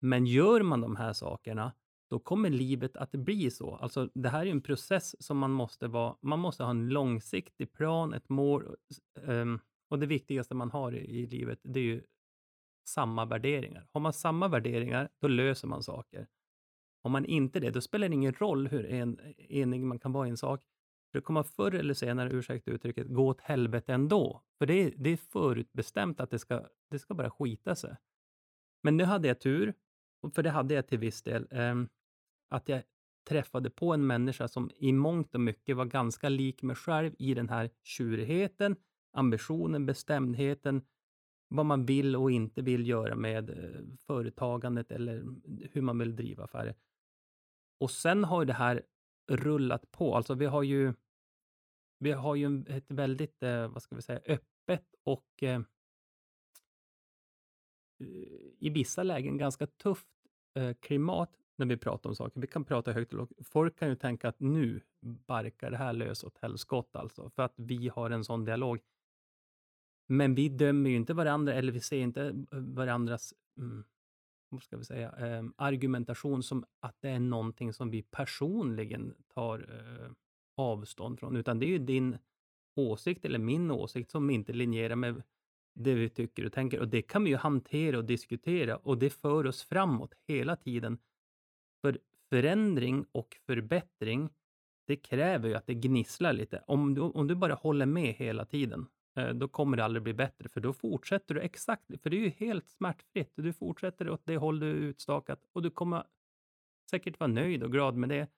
Men gör man de här sakerna, då kommer livet att bli så. Alltså det här är en process som man måste vara, man måste ha en långsiktig plan, ett mål. Ehm, och det viktigaste man har i, i livet, det är ju samma värderingar. Har man samma värderingar, då löser man saker. Har man inte det, då spelar det ingen roll hur en, enig man kan vara i en sak. Det kommer förr eller senare, ursäkta uttrycket, gå åt helvete ändå. För det är, det är förutbestämt att det ska, det ska bara skita sig. Men nu hade jag tur, för det hade jag till viss del, eh, att jag träffade på en människa som i mångt och mycket var ganska lik mig själv i den här tjurigheten, ambitionen, bestämdheten, vad man vill och inte vill göra med eh, företagandet eller hur man vill driva affärer. Och sen har det här rullat på. Alltså vi har ju, vi har ju ett väldigt, eh, vad ska vi säga, öppet och eh, i vissa lägen ganska tufft eh, klimat när vi pratar om saker. Vi kan prata högt och lågt. Folk kan ju tänka att nu barkar det här lös åt helskott alltså, för att vi har en sån dialog. Men vi dömer ju inte varandra, eller vi ser inte eh, varandras mm, vad ska vi säga, eh, argumentation som att det är någonting som vi personligen tar eh, avstånd från, utan det är ju din åsikt eller min åsikt som inte linjerar med det vi tycker och tänker. Och det kan vi ju hantera och diskutera och det för oss framåt hela tiden. För förändring och förbättring, det kräver ju att det gnisslar lite. Om du, om du bara håller med hela tiden, Eh, då kommer det aldrig bli bättre, för då fortsätter du exakt, för det är ju helt smärtfritt. Du fortsätter åt det håll du är utstakat och du kommer säkert vara nöjd och glad med det.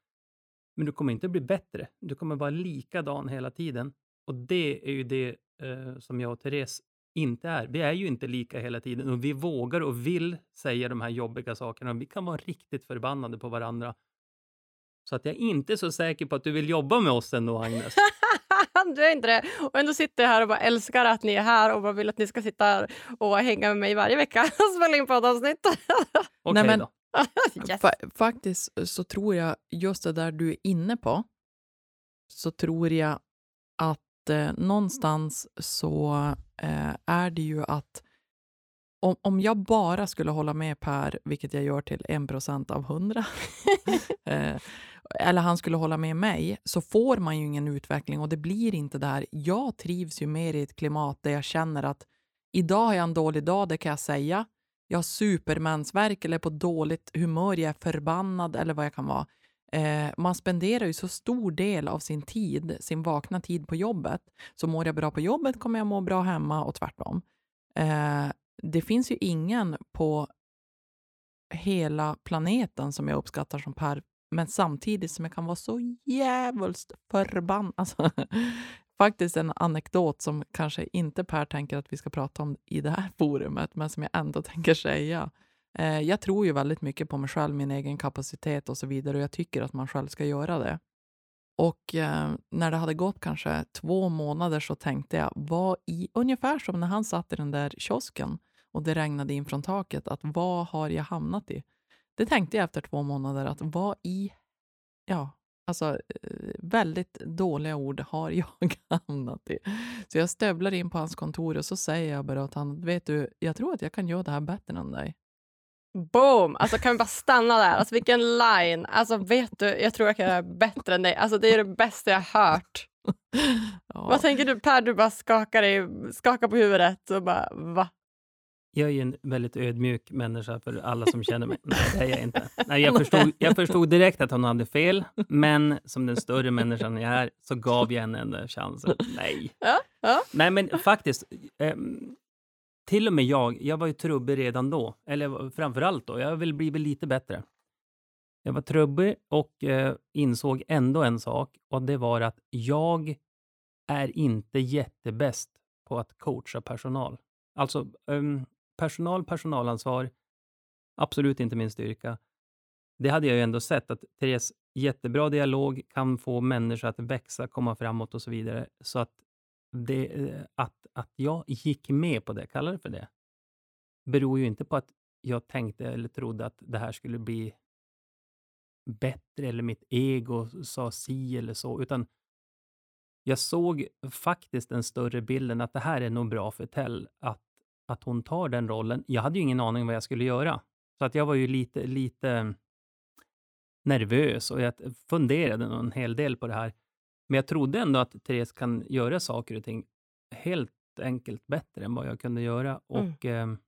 Men du kommer inte bli bättre. Du kommer vara likadan hela tiden. Och det är ju det eh, som jag och Therese inte är. Vi är ju inte lika hela tiden och vi vågar och vill säga de här jobbiga sakerna. Vi kan vara riktigt förbannade på varandra. Så att jag är inte så säker på att du vill jobba med oss ändå, Agnes. du är inte det. Och ändå sitter jag här och bara älskar att ni är här och bara vill att ni ska sitta och hänga med mig varje vecka och spela in poddavsnitt. Okej okay, då. yes. Fa faktiskt så tror jag, just det där du är inne på, så tror jag att eh, någonstans så eh, är det ju att om, om jag bara skulle hålla med Per, vilket jag gör till en procent av hundra, eh, eller han skulle hålla med mig, så får man ju ingen utveckling och det blir inte där. Jag trivs ju mer i ett klimat där jag känner att idag har jag en dålig dag, det kan jag säga. Jag har supermensvärk eller på dåligt humör, jag är förbannad eller vad jag kan vara. Eh, man spenderar ju så stor del av sin tid, sin vakna tid på jobbet. Så mår jag bra på jobbet kommer jag må bra hemma och tvärtom. Eh, det finns ju ingen på hela planeten som jag uppskattar som Per, men samtidigt som jag kan vara så jävligt förbannad. Alltså, faktiskt en anekdot som kanske inte Per tänker att vi ska prata om i det här forumet, men som jag ändå tänker säga. Eh, jag tror ju väldigt mycket på mig själv, min egen kapacitet och så vidare och jag tycker att man själv ska göra det. Och eh, när det hade gått kanske två månader så tänkte jag, vad i, ungefär som när han satt i den där kiosken och det regnade in från taket, att vad har jag hamnat i? Det tänkte jag efter två månader, att vad i, ja, alltså eh, väldigt dåliga ord har jag hamnat i. Så jag stövlar in på hans kontor och så säger jag bara åt honom, vet du, jag tror att jag kan göra det här bättre än dig. Boom! Alltså kan vi bara stanna där? Alltså vilken line! Alltså vet du, jag tror jag kan göra bättre än dig. Alltså det är det bästa jag hört. Ja. Vad tänker du Per? Du bara skakar, dig, skakar på huvudet och bara va? Jag är ju en väldigt ödmjuk människa för alla som känner mig. Nej, det är jag inte. Nej, jag, förstod, jag förstod direkt att hon hade fel, men som den större människan jag är så gav jag henne en chans. Nej. Ja, ja. Nej, men faktiskt. Um, till och med jag, jag var ju trubbig redan då. Eller framförallt då, jag vill bli lite bättre. Jag var trubbig och eh, insåg ändå en sak och det var att jag är inte jättebäst på att coacha personal. Alltså um, personal, personalansvar, absolut inte min styrka. Det hade jag ju ändå sett att Therese, jättebra dialog, kan få människor att växa, komma framåt och så vidare. Så att det, eh, att, att jag gick med på det, kallar det för det, beror ju inte på att jag tänkte eller trodde att det här skulle bli bättre eller mitt ego sa si eller så, utan jag såg faktiskt den större bilden att det här är nog bra för Tell, att, att hon tar den rollen. Jag hade ju ingen aning vad jag skulle göra, så att jag var ju lite, lite nervös och jag funderade en hel del på det här. Men jag trodde ändå att Therese kan göra saker och ting helt enkelt bättre än vad jag kunde göra. Mm. Och, mm.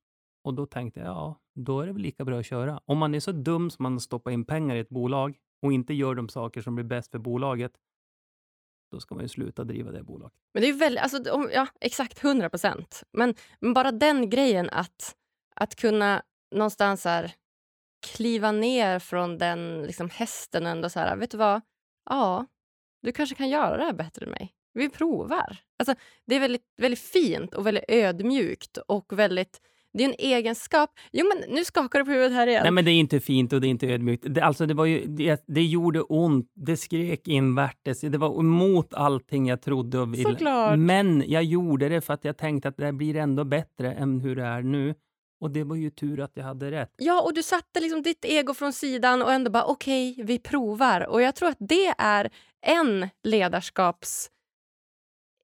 Och då tänkte jag, ja, då är det väl lika bra att köra. Om man är så dum som man stoppar in pengar i ett bolag och inte gör de saker som blir bäst för bolaget, då ska man ju sluta driva det bolaget. Men det är väldigt, alltså, om, ja, exakt 100 procent. Men, men bara den grejen att, att kunna någonstans här, kliva ner från den liksom, hästen och ändå så här, vet du vad? Ja, du kanske kan göra det här bättre än mig. Vi provar. Alltså, det är väldigt, väldigt fint och väldigt ödmjukt och väldigt det är en egenskap. Jo, men nu skakar du på huvudet här igen. Nej, men det är inte fint och det är inte ödmjukt. Det, alltså, det, var ju, det, det gjorde ont. Det skrek invärtes. Det var emot allting jag trodde och ville. Såklart. Men jag gjorde det för att jag tänkte att det blir ändå bättre än hur det är nu. Och det var ju tur att jag hade rätt. Ja, och du satte liksom ditt ego från sidan och ändå bara okej, okay, vi provar. Och jag tror att det är en ledarskaps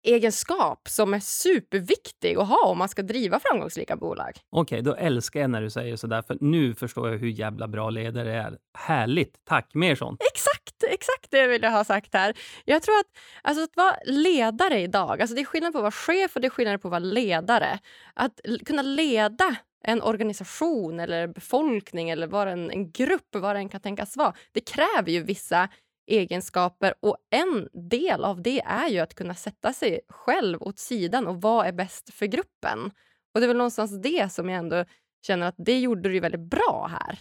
egenskap som är superviktig att ha om man ska driva framgångsrika bolag. Okej, okay, då älskar jag när du säger sådär, för nu förstår jag hur jävla bra ledare är. Härligt! Tack, mer sånt. Exakt, exakt det vill jag ha sagt här. Jag tror att, alltså, att vara ledare idag, alltså det är skillnad på att vara chef och det är skillnad på att vara ledare. Att kunna leda en organisation eller befolkning eller vara en, en grupp, vad det än kan tänkas vara. Det kräver ju vissa egenskaper och en del av det är ju att kunna sätta sig själv åt sidan och vad är bäst för gruppen. Och det är väl någonstans det som jag ändå känner att det gjorde du väldigt bra här.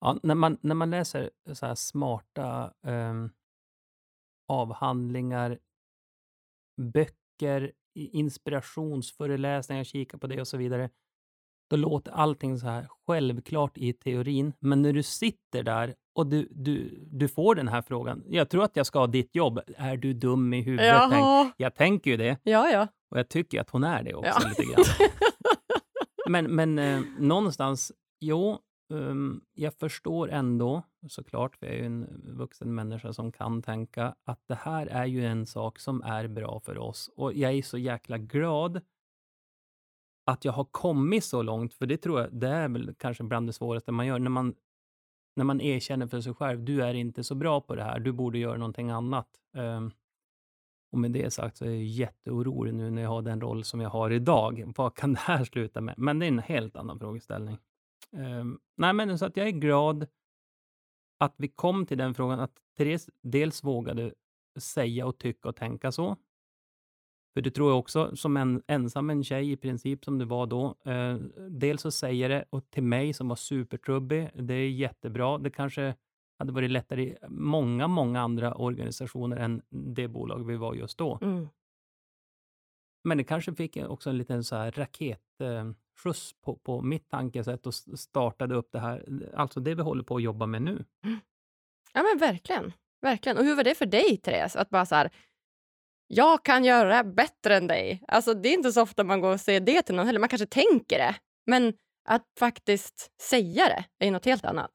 Ja, när, man, när man läser så här smarta eh, avhandlingar, böcker, inspirationsföreläsningar, kika på det och så vidare, då låter allting så här självklart i teorin. Men när du sitter där och du, du, du får den här frågan. Jag tror att jag ska ha ditt jobb. Är du dum i huvudet? Tänk, jag tänker ju det. Ja, ja. Och jag tycker att hon är det också ja. lite grann. men men eh, någonstans, jo, um, jag förstår ändå såklart, för jag är ju en vuxen människa som kan tänka att det här är ju en sak som är bra för oss. Och jag är så jäkla glad att jag har kommit så långt, för det tror jag, det är väl kanske bland det svåraste man gör, när man när man erkänner för sig själv, du är inte så bra på det här, du borde göra någonting annat. Um, och med det sagt så är jag jätteorolig nu när jag har den roll som jag har idag. Vad kan det här sluta med? Men det är en helt annan frågeställning. Um, nej, men så att jag är glad att vi kom till den frågan, att Therese dels vågade säga och tycka och tänka så. För det tror jag också, som en ensam en tjej i princip som du var då. Eh, dels så säger det och till mig som var supertrubbig, det är jättebra. Det kanske hade varit lättare i många, många andra organisationer än det bolag vi var just då. Mm. Men det kanske fick också en liten så här raketskjuts på, på mitt tankesätt och startade upp det här, alltså det vi håller på att jobba med nu. Ja men verkligen. Verkligen. Och hur var det för dig, Therese? Att bara så här, jag kan göra det bättre än dig. Alltså, det är inte så ofta man går och säger det till någon heller. Man kanske tänker det, men att faktiskt säga det är något helt annat.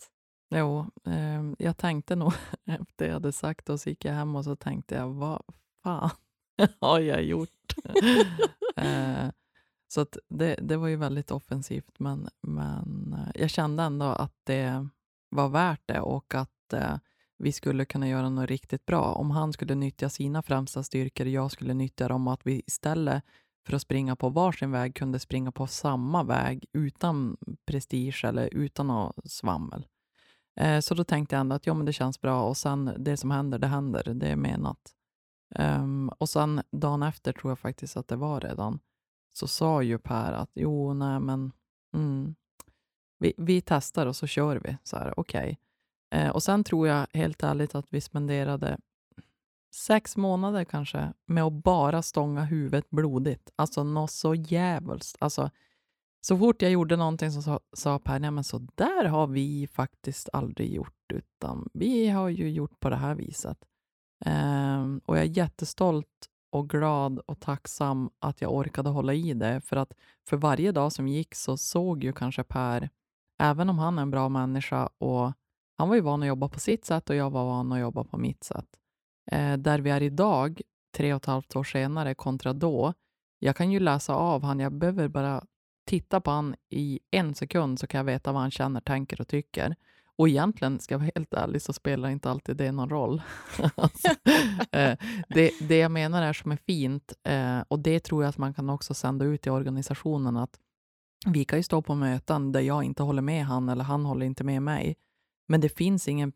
Jo, eh, jag tänkte nog efter jag hade sagt och så gick jag hem och så tänkte jag, vad fan har jag gjort? eh, så att det, det var ju väldigt offensivt, men, men eh, jag kände ändå att det var värt det och att eh, vi skulle kunna göra något riktigt bra. Om han skulle nyttja sina främsta styrkor och jag skulle nyttja dem, att vi istället för att springa på varsin väg kunde springa på samma väg utan prestige eller utan något svammel. Eh, så då tänkte jag ändå att ja, men det känns bra och sen det som händer, det händer. Det är menat. Um, ehm, och sen dagen efter tror jag faktiskt att det var redan, så sa ju Per att jo, nej men mm, vi, vi testar och så kör vi. Så här, okej. Okay. Eh, och sen tror jag helt ärligt att vi spenderade sex månader kanske med att bara stånga huvudet blodigt. Alltså något så jävligt. Alltså, så fort jag gjorde någonting så sa, sa Per, nej men så där har vi faktiskt aldrig gjort, utan vi har ju gjort på det här viset. Eh, och jag är jättestolt och glad och tacksam att jag orkade hålla i det, för att för varje dag som gick så såg ju kanske Per, även om han är en bra människa och han var ju van att jobba på sitt sätt och jag var van att jobba på mitt sätt. Eh, där vi är idag, tre och ett halvt år senare, kontra då. Jag kan ju läsa av han, jag behöver bara titta på han i en sekund så kan jag veta vad han känner, tänker och tycker. Och egentligen, ska jag vara helt ärlig, så spelar inte alltid det någon roll. alltså, eh, det, det jag menar är som är fint, eh, och det tror jag att man kan också sända ut i organisationen, att vi kan ju stå på möten där jag inte håller med han eller han håller inte med mig. Men det finns ingen...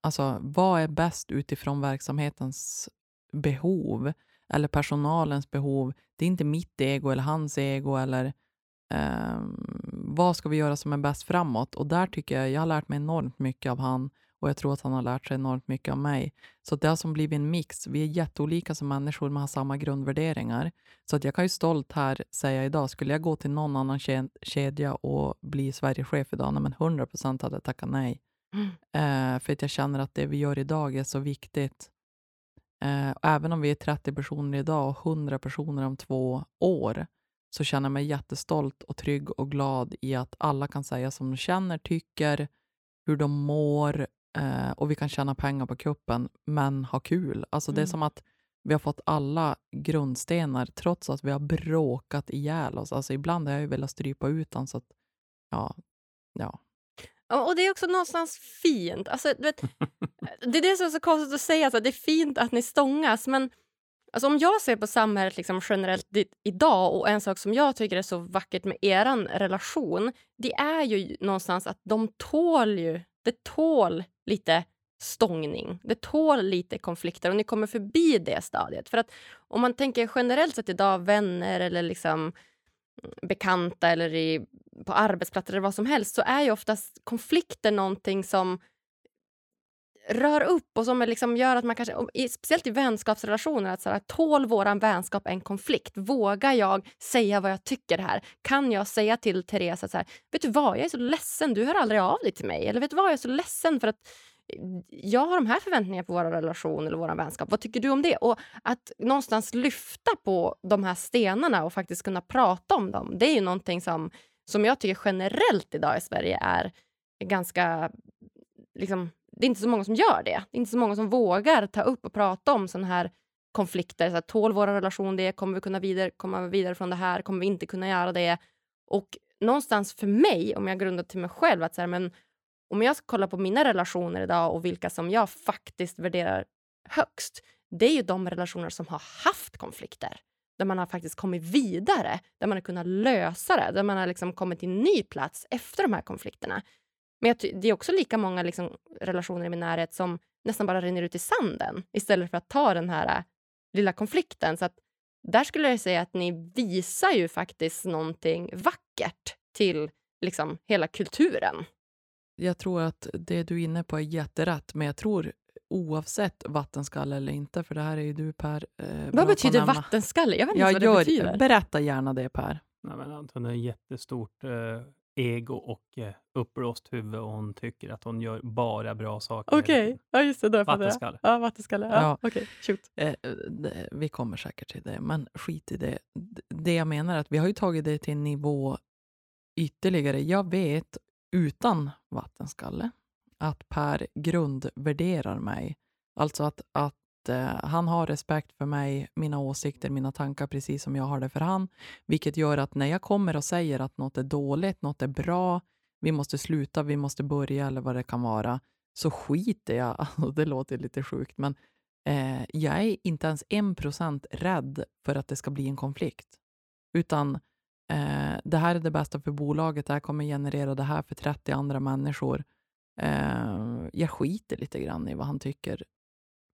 Alltså, vad är bäst utifrån verksamhetens behov eller personalens behov? Det är inte mitt ego eller hans ego eller eh, vad ska vi göra som är bäst framåt? Och där tycker jag, jag har lärt mig enormt mycket av han och jag tror att han har lärt sig enormt mycket av mig. Så det har som blivit en mix. Vi är jätteolika som människor men har samma grundvärderingar. Så att jag kan ju stolt här säga idag, skulle jag gå till någon annan kedja och bli Sverigechef idag, nej men 100 procent hade jag tackat nej. Mm. Eh, för att jag känner att det vi gör idag är så viktigt. Eh, även om vi är 30 personer idag och 100 personer om två år, så känner jag mig jättestolt och trygg och glad i att alla kan säga som de känner, tycker, hur de mår eh, och vi kan tjäna pengar på kuppen, men ha kul. Alltså mm. Det är mm. som att vi har fått alla grundstenar trots att vi har bråkat ihjäl oss. Alltså ibland har jag ju velat strypa ut dem. Så att, ja, ja. Och det är också någonstans fint. Alltså, vet, det är det som är så konstigt att säga, alltså, det är fint att ni stångas, men Alltså om jag ser på samhället liksom generellt idag och en sak som jag tycker är så vackert med er relation, det är ju någonstans att de tål ju, det tål lite stångning. Det tål lite konflikter och ni kommer förbi det stadiet. För att om man tänker generellt sett idag, vänner eller liksom bekanta eller i, på arbetsplatser eller vad som helst så är ju oftast konflikter någonting som rör upp och som liksom gör att man kanske, speciellt i vänskapsrelationer, att så här, tål våran vänskap en konflikt? Vågar jag säga vad jag tycker här? Kan jag säga till Therese att så här, vet du vad, jag är så ledsen, du hör aldrig av dig till mig. Eller vet du vad, jag är så ledsen för att jag har de här förväntningarna på vår relation eller vår vänskap. Vad tycker du om det? Och att någonstans lyfta på de här stenarna och faktiskt kunna prata om dem. Det är ju någonting som, som jag tycker generellt idag i Sverige är ganska liksom, det är inte så många som gör det. Det är inte så många som vågar ta upp och prata om sådana här konflikter. Så här, tål vår relation det? Kommer vi kunna vidare, komma vidare från det här? Kommer vi inte kunna göra det? Och någonstans för mig, om jag grundar till mig själv, att så här, men om jag ska kolla på mina relationer idag och vilka som jag faktiskt värderar högst, det är ju de relationer som har haft konflikter. Där man har faktiskt kommit vidare, där man har kunnat lösa det, där man har liksom kommit till en ny plats efter de här konflikterna. Men det är också lika många liksom, relationer i min närhet som nästan bara rinner ut i sanden istället för att ta den här äh, lilla konflikten. Så att där skulle jag säga att ni visar ju faktiskt någonting vackert till liksom, hela kulturen. Jag tror att det du är inne på är jätterätt, men jag tror oavsett vattenskalle eller inte, för det här är ju du Per. Eh, vad betyder vattenskalle? Jag vet inte jag vad det gör, betyder. Berätta gärna det Per. Nej, men Anton är jättestort eh, ego och eh, uppblåst huvud och hon tycker att hon gör bara bra saker. Okej, okay. ja just det. Då vattenskalle. Ja, vattenskalle. Ja, ja. Okej, okay. eh, Vi kommer säkert till det, men skit i det. Det jag menar är att vi har ju tagit det till en nivå ytterligare. Jag vet utan vattenskalle att Per grundvärderar mig. Alltså att, att eh, han har respekt för mig, mina åsikter, mina tankar precis som jag har det för han. Vilket gör att när jag kommer och säger att något är dåligt, något är bra, vi måste sluta, vi måste börja eller vad det kan vara, så skiter jag. Alltså, det låter lite sjukt, men eh, jag är inte ens en procent rädd för att det ska bli en konflikt. Utan eh, det här är det bästa för bolaget, det här kommer generera det här för 30 andra människor. Eh, jag skiter lite grann i vad han tycker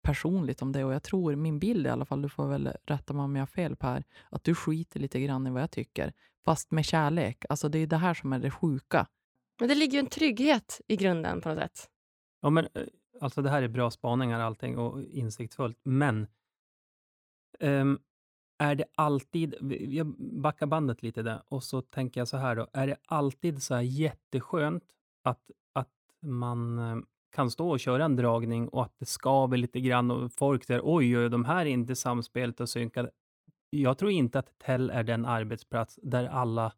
personligt om det och jag tror, min bild i alla fall, du får väl rätta mig om jag har fel Per, att du skiter lite grann i vad jag tycker, fast med kärlek. Alltså det är det här som är det sjuka. Men det ligger ju en trygghet i grunden på något sätt. Ja, men eh, alltså det här är bra spaningar allting och insiktsfullt, men um, är det alltid, jag backar bandet lite där och så tänker jag så här då, är det alltid så här jätteskönt att, att man eh, kan stå och köra en dragning och att det skaver lite grann och folk säger oj, oj, de här är inte samspelet och synkade. Jag tror inte att Tell är den arbetsplats där alla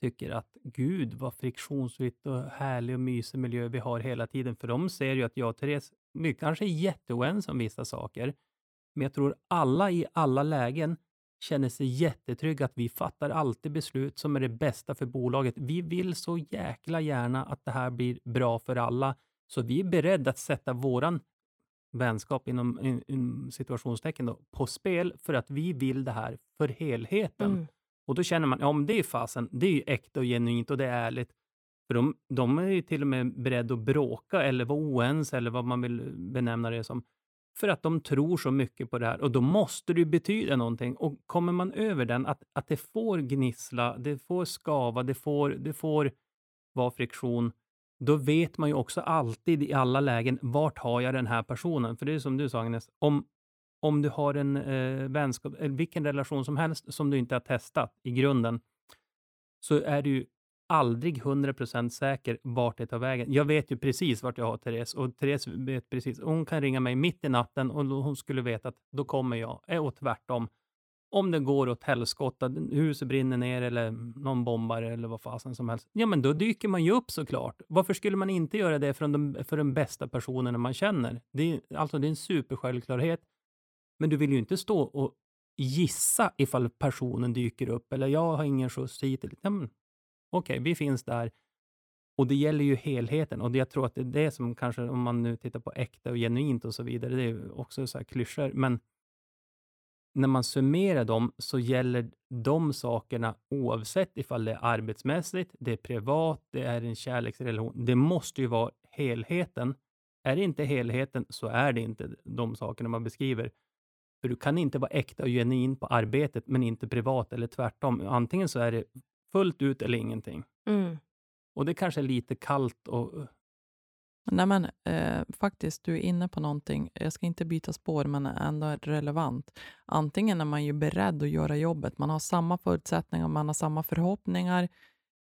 tycker att gud vad friktionsfritt och härlig och mysig miljö vi har hela tiden. För de ser ju att jag och Therese, vi kanske är jätteoense om vissa saker, men jag tror alla i alla lägen känner sig jättetrygga att vi fattar alltid beslut som är det bästa för bolaget. Vi vill så jäkla gärna att det här blir bra för alla. Så vi är beredda att sätta våran vänskap inom in, in situationstecken då, på spel för att vi vill det här för helheten. Mm. Och då känner man, ja men det är fasen, det är ju äkta och genuint och det är ärligt. För de, de är ju till och med beredda att bråka eller vara oense eller vad man vill benämna det som. För att de tror så mycket på det här och då måste det ju betyda någonting. Och kommer man över den, att, att det får gnissla, det får skava, det får, det får vara friktion, då vet man ju också alltid i alla lägen, vart har jag den här personen? För det är som du sa Agnes, om, om du har en eh, vänskap, eller vilken relation som helst som du inte har testat i grunden, så är det ju aldrig 100% säker vart det tar vägen. Jag vet ju precis vart jag har Therese och Therese vet precis. Hon kan ringa mig mitt i natten och hon skulle veta att då kommer jag. Eh, och tvärtom. Om det går åt helskotta, huset brinner ner eller någon bombar eller vad fasen som helst. Ja, men då dyker man ju upp såklart. Varför skulle man inte göra det för de, för den bästa personen man känner? Det är, alltså, det är en supersjälvklarhet. Men du vill ju inte stå och gissa ifall personen dyker upp eller jag har ingen skjuts hit. Ja, Okej, okay, vi finns där. Och det gäller ju helheten och det, jag tror att det är det som kanske, om man nu tittar på äkta och genuint och så vidare, det är också så här klyschor, men när man summerar dem så gäller de sakerna oavsett ifall det är arbetsmässigt, det är privat, det är en kärleksrelation. Det måste ju vara helheten. Är det inte helheten så är det inte de sakerna man beskriver. För du kan inte vara äkta och genuin på arbetet, men inte privat eller tvärtom. Antingen så är det fullt ut eller ingenting. Mm. Och det kanske är lite kallt och... Nej, men eh, faktiskt, du är inne på någonting. Jag ska inte byta spår, men ändå relevant. Antingen är man ju beredd att göra jobbet. Man har samma förutsättningar, man har samma förhoppningar,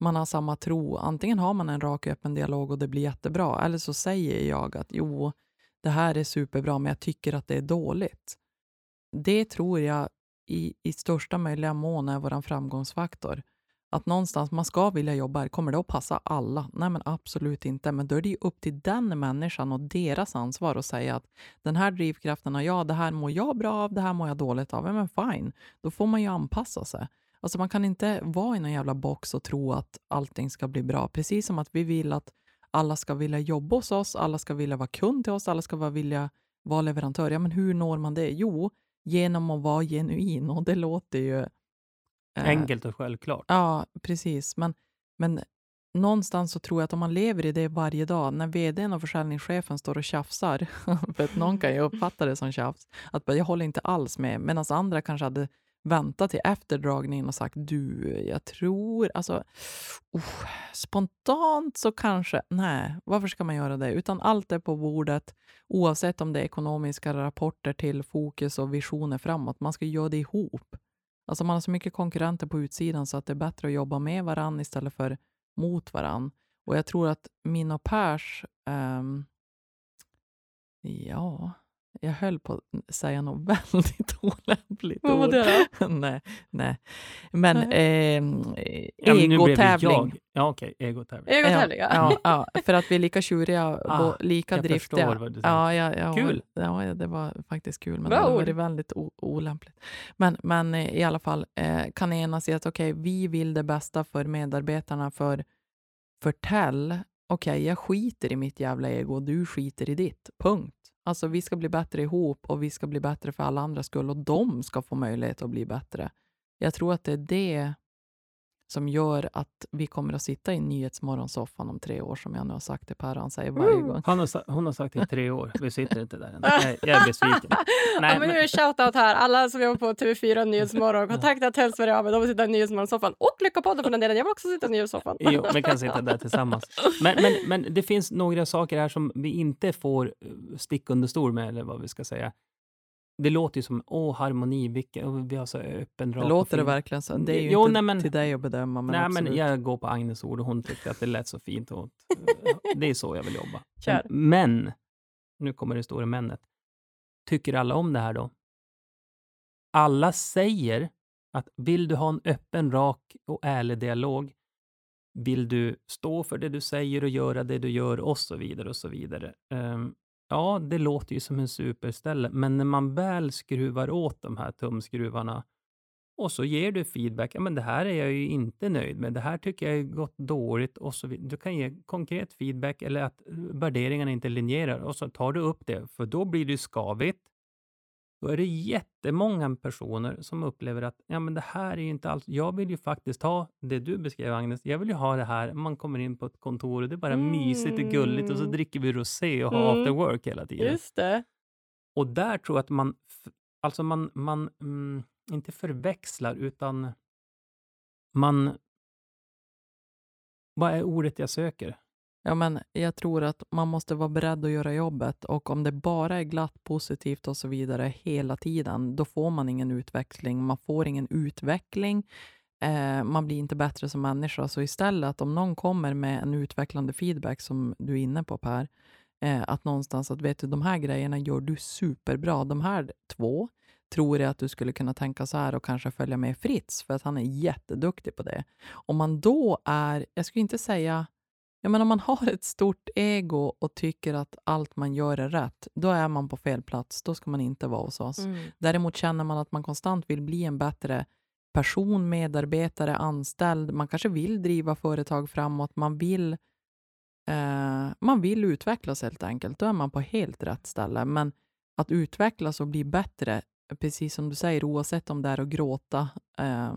man har samma tro. Antingen har man en rak öppen dialog och det blir jättebra, eller så säger jag att jo, det här är superbra, men jag tycker att det är dåligt. Det tror jag i, i största möjliga mån är vår framgångsfaktor. Att någonstans man ska vilja jobba här, kommer det att passa alla? Nej, men absolut inte. Men då är det ju upp till den människan och deras ansvar att säga att den här drivkraften har jag, det här mår jag bra av, det här mår jag dåligt av. Ja, men fine, då får man ju anpassa sig. Alltså man kan inte vara i någon jävla box och tro att allting ska bli bra. Precis som att vi vill att alla ska vilja jobba hos oss, alla ska vilja vara kund till oss, alla ska vilja vara leverantör. Ja, men hur når man det? Jo, genom att vara genuin. Och det låter ju Enkelt och självklart. Ja, precis. Men, men någonstans så tror jag att om man lever i det varje dag, när vdn och försäljningschefen står och tjafsar, för att någon kan ju uppfatta det som tjafs, att jag håller inte alls med, medan andra kanske hade väntat till efter dragningen och sagt du, jag tror, alltså oh, spontant så kanske, nej, varför ska man göra det? Utan allt är på bordet, oavsett om det är ekonomiska rapporter till fokus och visioner framåt. Man ska göra det ihop. Alltså man har så mycket konkurrenter på utsidan så att det är bättre att jobba med varann istället för mot varann. Och jag tror att min och Pers, um, ehm, ja, jag höll på att säga något väldigt olämpligt Vad var det då? nej, nej. Men eh, egotävling. Ja, okej. Okay. Egotävling. Egotävling, ja. ja, ja. För att vi är lika tjuriga ah, lika jag driftiga. Förstår vad du säger. Ja, ja, ja, kul! Ja, det var faktiskt kul, men Bra det var väldigt olämpligt. Men, men eh, i alla fall, eh, kan enas i att okej, okay, vi vill det bästa för medarbetarna, för förtäll, okej, okay, jag skiter i mitt jävla ego, du skiter i ditt. Punkt. Alltså vi ska bli bättre ihop och vi ska bli bättre för alla andras skull och de ska få möjlighet att bli bättre. Jag tror att det är det som gör att vi kommer att sitta i Nyhetsmorgonsoffan om tre år, som jag nu har sagt till Per. Han säger varje gång. Han har, hon har sagt i tre år. Vi sitter inte där än. Jag, jag är besviken. Nej, ja, men nu är det shoutout här. Alla som jobbar på TV4 Nyhetsmorgon, kontakta Tell AB. De vill sitta i Nyhetsmorgonsoffan. Och Lyckopodden för den delen. Jag vill också sitta i Nyhetssoffan. Jo, vi kan sitta där tillsammans. Men, men, men det finns några saker här som vi inte får eh, stick under stol med, eller vad vi ska säga det låter ju som åh, harmoni, vilka, vi har så öppen rak Låter det verkligen så? Det är ju jo, inte nej, men, till dig att bedöma. Men nej, absolut. men jag går på Agnes ord och hon tyckte att det lät så fint. Och, det är så jag vill jobba. Kör. Men, nu kommer det stora männet. Tycker alla om det här då? Alla säger att vill du ha en öppen, rak och ärlig dialog, vill du stå för det du säger och göra det du gör och så vidare och så vidare. Um, Ja, det låter ju som en superställe, men när man väl skruvar åt de här tumskruvarna och så ger du feedback. Ja, men det här är jag ju inte nöjd med. Det här tycker jag har gått dåligt och så vidare. Du kan ge konkret feedback eller att värderingarna inte linjerar och så tar du upp det, för då blir det skavigt då är det jättemånga personer som upplever att ja, men det här är ju inte alls... Jag vill ju faktiskt ha det du beskrev, Agnes. Jag vill ju ha det här, man kommer in på ett kontor och det är bara Mm. mysigt och gulligt och så dricker vi rosé och har Mm. after work hela tiden. Just det. Och där tror jag att man, alltså man, man mm, inte förväxlar, utan man... Vad är ordet jag söker? Ja, men jag tror att man måste vara beredd att göra jobbet och om det bara är glatt, positivt och så vidare hela tiden, då får man ingen utveckling. Man får ingen utveckling. Eh, man blir inte bättre som människa. Så istället, om någon kommer med en utvecklande feedback som du är inne på Per, eh, att någonstans att vet du, de här grejerna gör du superbra. De här två tror jag att du skulle kunna tänka så här och kanske följa med Fritz, för att han är jätteduktig på det. Om man då är, jag skulle inte säga Ja, men om man har ett stort ego och tycker att allt man gör är rätt, då är man på fel plats. Då ska man inte vara hos oss. Mm. Däremot känner man att man konstant vill bli en bättre person, medarbetare, anställd. Man kanske vill driva företag framåt. Man vill, eh, man vill utvecklas helt enkelt. Då är man på helt rätt ställe. Men att utvecklas och bli bättre, precis som du säger, oavsett om det är att gråta, eh,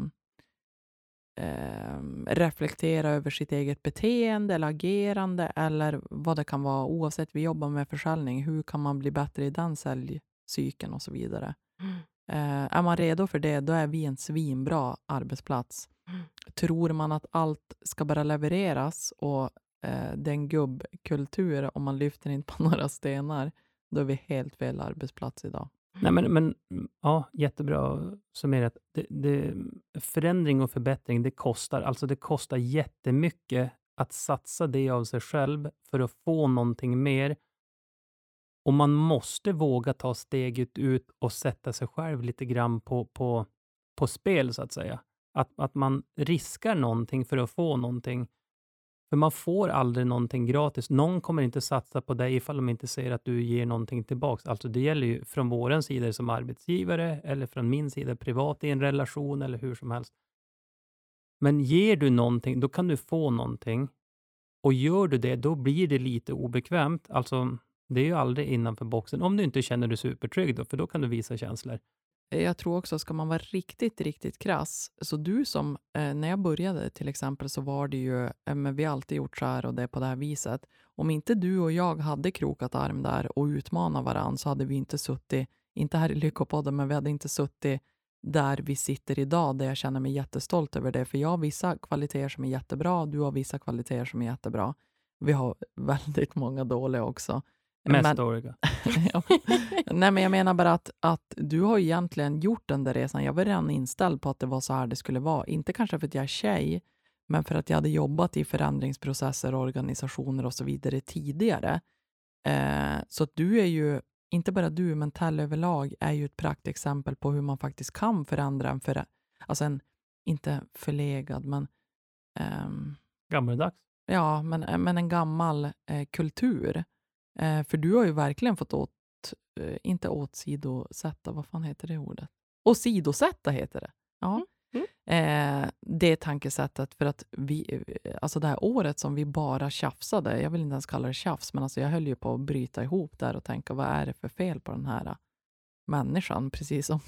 eh, reflektera över sitt eget beteende eller agerande eller vad det kan vara. Oavsett vi jobbar med försäljning, hur kan man bli bättre i den säljcykeln och så vidare. Mm. Eh, är man redo för det, då är vi en svinbra arbetsplats. Mm. Tror man att allt ska bara levereras och eh, det är en gubbkultur om man lyfter inte på några stenar, då är vi helt fel arbetsplats idag. Nej, men, men mm, ja, jättebra summerat. Det, det, förändring och förbättring, det kostar. Alltså det kostar jättemycket att satsa det av sig själv för att få någonting mer. Och man måste våga ta steget ut och sätta sig själv lite grann på, på, på spel, så att säga. Att, att man riskar någonting för att få någonting. För man får aldrig någonting gratis. Någon kommer inte satsa på dig ifall de inte ser att du ger någonting tillbaks. Alltså det gäller ju från vår sida som arbetsgivare eller från min sida privat i en relation eller hur som helst. Men ger du någonting, då kan du få någonting. Och gör du det, då blir det lite obekvämt. Alltså, det är ju aldrig innanför boxen. Om du inte känner dig supertrygg då, för då kan du visa känslor. Jag tror också, ska man vara riktigt, riktigt krass, så du som, eh, när jag började till exempel, så var det ju, eh, men vi har alltid gjort så här och det är på det här viset. Om inte du och jag hade krokat arm där och utmanat varandra så hade vi inte suttit, inte här i Lyckopodden, men vi hade inte suttit där vi sitter idag, där jag känner mig jättestolt över det. För jag har vissa kvaliteter som är jättebra, du har vissa kvaliteter som är jättebra. Vi har väldigt många dåliga också. Mest Men- dåliga. Ja. Nej, men jag menar bara att, att du har egentligen gjort den där resan. Jag var redan inställd på att det var så här det skulle vara. Inte kanske för att jag är tjej, men för att jag hade jobbat i förändringsprocesser, organisationer och så vidare tidigare. Eh, så att du är ju, inte bara du, men Tell överlag är ju ett praktexempel på hur man faktiskt kan förändra en, för, alltså en inte förlegad, men ehm, Gammaldags. Ja, men, eh, men en gammal eh, kultur. Eh, för du har ju verkligen fått åt, eh, inte åtsidosätta, vad fan heter det ordet? Åsidosätta heter det. Ja. Mm, Eh, det tankesättet för att vi, eh, alltså det här året som vi bara tjafsade, jag vill inte ens kalla det tjafs, men alltså jag höll ju på att bryta ihop där och tänka vad är det för fel på den här eh, människan, precis som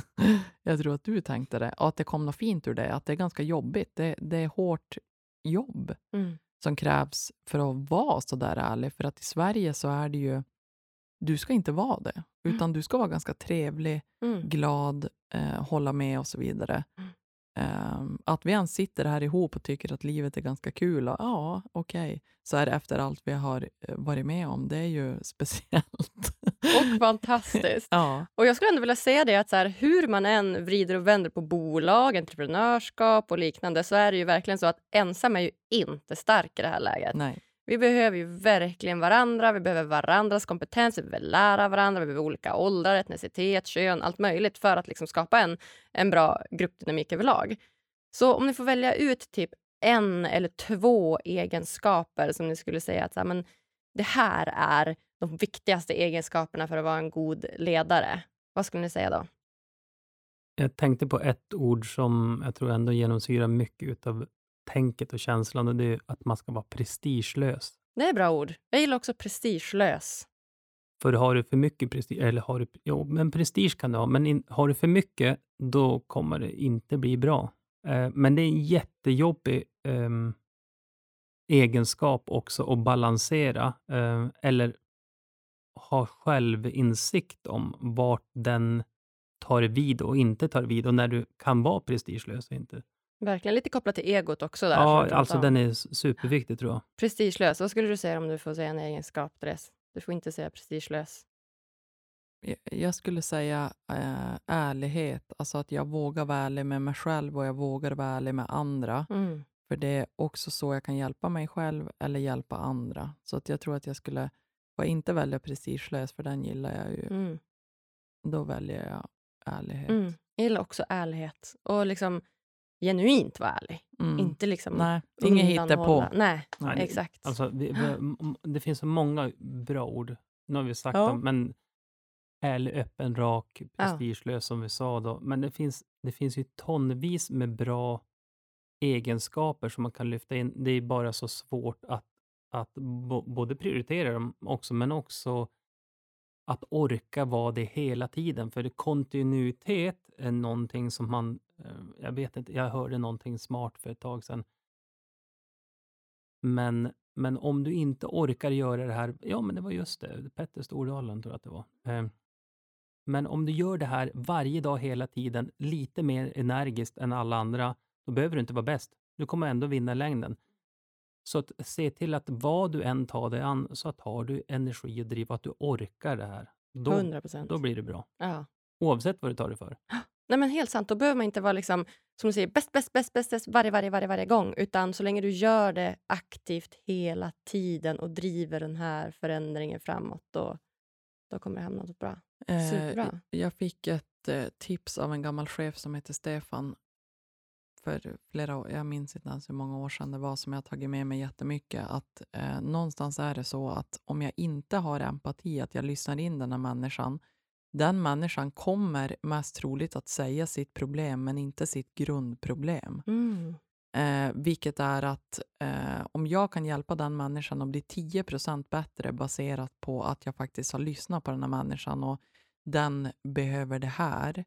jag tror att du tänkte det, och att det kom något fint ur det, att det är ganska jobbigt. Det, det är hårt jobb Mm. Som krävs för att vara så där ärlig. För att i Sverige så är det ju, du ska inte vara det, utan du ska vara ganska trevlig, Mm. glad, eh, hålla med och så vidare. Mm. Ehm, att vi ens sitter här ihop och tycker att livet är ganska kul, och, ja, okej, så är det efter allt vi har eh, varit med om. Det är ju speciellt. Och fantastiskt. ja. Och Jag skulle ändå vilja säga det att så här, hur man än vrider och vänder på bolag, entreprenörskap och liknande så är det ju verkligen så att ensam är ju inte stark i det här läget. Nej. Vi behöver ju verkligen varandra, vi behöver varandras kompetens, vi behöver lära varandra, vi behöver olika åldrar, etnicitet, kön, allt möjligt för att liksom skapa en, en bra gruppdynamik överlag. Så om ni får välja ut typ en eller två egenskaper som ni skulle säga att så här, men det här är de viktigaste egenskaperna för att vara en god ledare. Vad skulle ni säga då? Jag tänkte på ett ord som jag tror ändå genomsyrar mycket av tänket och känslan och det är att man ska vara prestigelös. Det är bra ord. Jag gillar också prestigelös. För har du för mycket prestige, eller har du, jo, men prestige kan du ha, men in, har du för mycket, då kommer det inte bli bra. Eh, men det är en jättejobbig eh, egenskap också att balansera, eh, eller ha självinsikt om vart den tar vid och inte tar vid och när du kan vara prestigelös och inte. Verkligen lite kopplat till egot också. Där, ja, alltså den är superviktig tror jag. Prestigelös, vad skulle du säga om du får säga en egenskap, Therese? Du får inte säga prestigelös. Jag skulle säga äh, ärlighet, alltså att jag vågar vara ärlig med mig själv och jag vågar vara ärlig med andra. Mm. För det är också så jag kan hjälpa mig själv eller hjälpa andra. Så att jag tror att jag skulle, och inte välja prestigelös, för den gillar jag ju. Mm. Då väljer jag ärlighet. Mm. Jag gillar också ärlighet. Och liksom genuint vara ärlig. Mm. Inte liksom Nej, inget hittepå. Nej, Nej, exakt. Alltså, vi, vi, det finns så många bra ord. Nu har vi sagt Ja. dem, men ärlig, öppen, rak, prestigelös som vi sa då. Men det finns, det finns ju tonvis med bra egenskaper som man kan lyfta in. Det är bara så svårt att, att bo, både prioritera dem också, men också att orka vara det hela tiden. För kontinuitet är någonting som man, eh, jag vet inte, jag hörde någonting smart för ett tag sedan. Men, men om du inte orkar göra det här, ja men det var just det, Petter Stordalen tror jag att det var. Eh, Men om du gör det här varje dag hela tiden, lite mer energiskt än alla andra, då behöver du inte vara bäst. Du kommer ändå vinna i längden. Så att se till att vad du än tar dig an, så att har du energi och driv, att du orkar det här. Då, 100 procent. då blir det bra. Ja. Oavsett vad du tar det för. Nej, men helt sant. Då behöver man inte vara liksom, som du säger, bäst, bäst, bäst, bäst, bäst varje, varje, varje, varje gång. Utan så länge du gör det aktivt hela tiden och driver den här förändringen framåt, då, då kommer det hamna något bra. Superbra. Eh, jag fick ett eh, tips av en gammal chef som heter Stefan för flera år, jag minns inte ens hur många år sedan det var som jag tagit med mig jättemycket, att eh, någonstans är det så att om jag inte har empati, att jag lyssnar in den här människan, den människan kommer mest troligt att säga sitt problem, men inte sitt grundproblem. Mm. Eh, vilket är att eh, om jag kan hjälpa den människan att bli 10% bättre baserat på att jag faktiskt har lyssnat på den här människan och den behöver det här,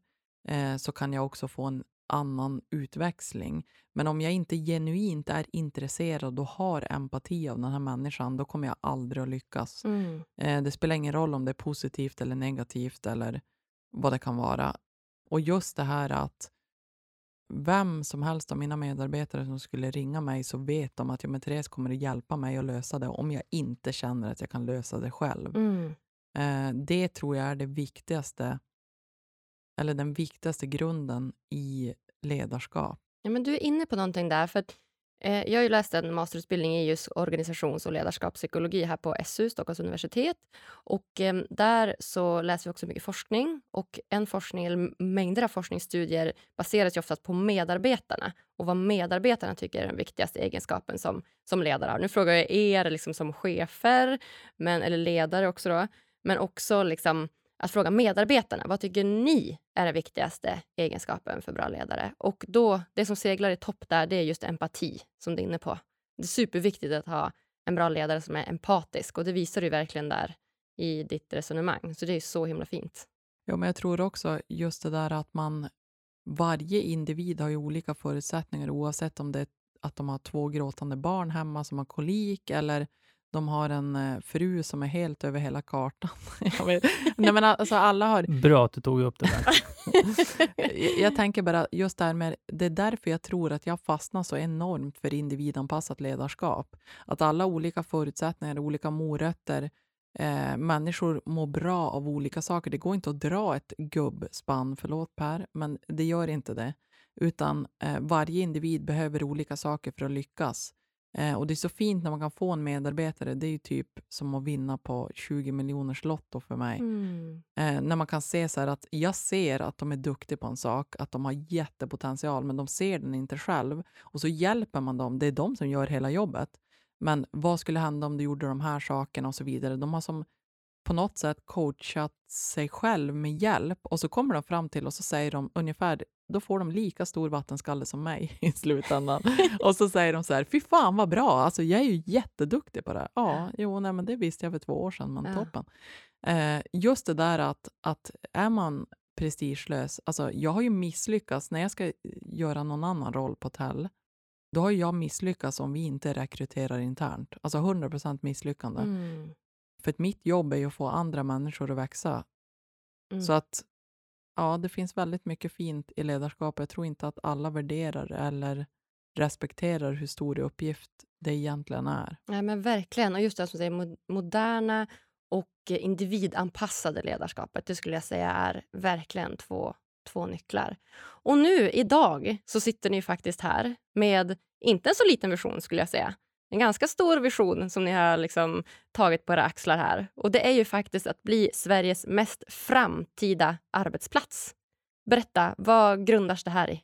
eh, så kan jag också få en annan utväxling. Men om jag inte genuint är intresserad och har empati av den här människan, då kommer jag aldrig att lyckas. Mm. Eh, det spelar ingen roll om det är positivt eller negativt eller vad det kan vara. Och just det här att vem som helst av mina medarbetare som skulle ringa mig så vet de att ja, men Therese kommer att hjälpa mig att lösa det om jag inte känner att jag kan lösa det själv. Mm. Eh, det tror jag är det viktigaste, eller den viktigaste grunden i ledarskap. Ja, men du är inne på någonting där. För att, eh, jag har ju läst en masterutbildning i just organisations och ledarskapspsykologi här på SU, Stockholms universitet. Och eh, Där så läser vi också mycket forskning. Och En forskning, eller mängder av forskningsstudier baseras ju oftast på medarbetarna och vad medarbetarna tycker är den viktigaste egenskapen som, som ledare har. Nu frågar jag er liksom som chefer, men, eller ledare också då, men också liksom att fråga medarbetarna. Vad tycker ni är den viktigaste egenskapen för bra ledare? Och då, det som seglar i topp där, det är just empati, som du är inne på. Det är superviktigt att ha en bra ledare som är empatisk och det visar du verkligen där i ditt resonemang. Så det är så himla fint. Ja, men jag tror också just det där att man, varje individ har ju olika förutsättningar oavsett om det är att de har två gråtande barn hemma som har kolik eller de har en eh, fru som är helt över hela kartan. nej men alltså alla har... Bra att du tog upp det där. jag, jag tänker bara just det här med, det är därför jag tror att jag fastnar så enormt för individanpassat ledarskap. Att alla olika förutsättningar, olika morötter, eh, människor mår bra av olika saker. Det går inte att dra ett gubbspann, förlåt Per, men det gör inte det. Utan eh, varje individ behöver olika saker för att lyckas. Eh, och det är så fint när man kan få en medarbetare. Det är ju typ som att vinna på 20 miljoners lotto för mig. Mm. Eh, när man kan se så här att jag ser att de är duktiga på en sak, att de har jättepotential, men de ser den inte själv. Och så hjälper man dem. Det är de som gör hela jobbet. Men vad skulle hända om du gjorde de här sakerna och så vidare. De har som på något sätt coachat sig själv med hjälp och så kommer de fram till och så säger de ungefär då får de lika stor vattenskalle som mig i slutändan. och så säger de så här, fy fan vad bra, alltså jag är ju jätteduktig på det. Ja, jo, nej, men det visste jag för två år sedan, men Ja. toppen. Eh, just det där att, att är man prestigelös, alltså jag har ju misslyckats när jag ska göra någon annan roll på Tell, då har jag misslyckats om vi inte rekryterar internt. Alltså 100% misslyckande. Mm. För att mitt jobb är ju att få andra människor att växa. Mm. Så att ja, det finns väldigt mycket fint i ledarskap. Jag tror inte att alla värderar eller respekterar hur stor uppgift det egentligen är. Nej, men verkligen. Och just det som säger, mo- moderna och individanpassade ledarskapet. Det skulle jag säga är verkligen två, två nycklar. Och nu, idag, så sitter ni faktiskt här med inte en så liten vision skulle jag säga. En ganska stor vision som ni har liksom tagit på era axlar här. Och det är ju faktiskt att bli Sveriges mest framtida arbetsplats. Berätta, vad grundas det här i?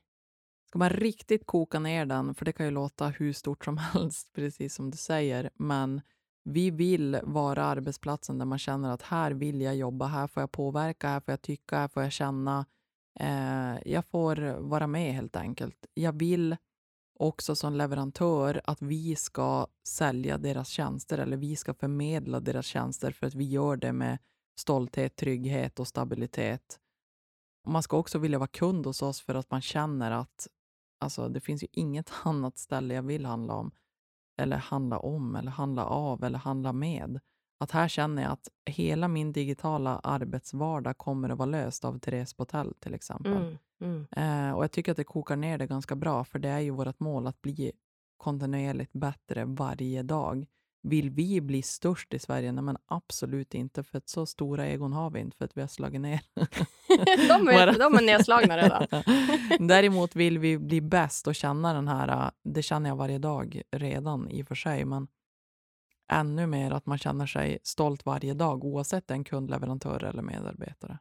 Ska man riktigt koka ner den, för det kan ju låta hur stort som helst, precis som du säger, men vi vill vara arbetsplatsen där man känner att här vill jag jobba, här får jag påverka, här får jag tycka, här får jag känna. Eh, jag får vara med helt enkelt. Jag vill också som leverantör att vi ska sälja deras tjänster eller vi ska förmedla deras tjänster för att vi gör det med stolthet, trygghet och stabilitet. Man ska också vilja vara kund hos oss för att man känner att alltså, det finns ju inget annat ställe jag vill handla om eller handla om eller handla av eller handla med. Att här känner jag att hela min digitala arbetsvardag kommer att vara löst av Therese Botell till exempel. Mm, mm. Eh, och jag tycker att det kokar ner det ganska bra, för det är ju vårt mål att bli kontinuerligt bättre varje dag. Vill vi bli störst i Sverige? Nej, men absolut inte, för att så stora egon har vi inte, för att vi har slagit ner. de, är, de är nedslagna redan. Däremot vill vi bli bäst och känna den här, det känner jag varje dag redan i och för sig, men ännu mer att man känner sig stolt varje dag, oavsett en kund, leverantör eller medarbetare.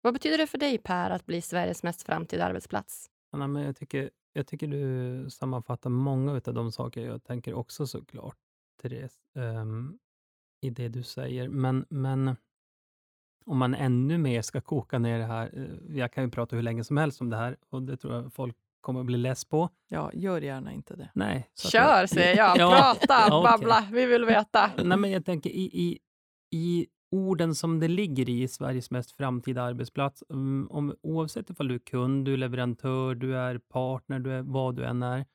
Vad betyder det för dig, Per, att bli Sveriges mest framtida arbetsplats? Anna, men jag, tycker, jag tycker du sammanfattar många av de saker jag tänker också såklart, Therese, ehm, i det du säger. Men, men om man ännu mer ska koka ner det här, eh, jag kan ju prata hur länge som helst om det här och det tror jag folk kommer att bli less på. Ja, gör gärna inte det. Nej. Kör, säger jag. Ja, Prata, ja, okej. babbla. Vi vill veta. Nej, men jag tänker i, i, i orden som det ligger i Sveriges mest framtida arbetsplats, um, om, oavsett ifall du är kund, du är leverantör, du är partner, du är vad du än är.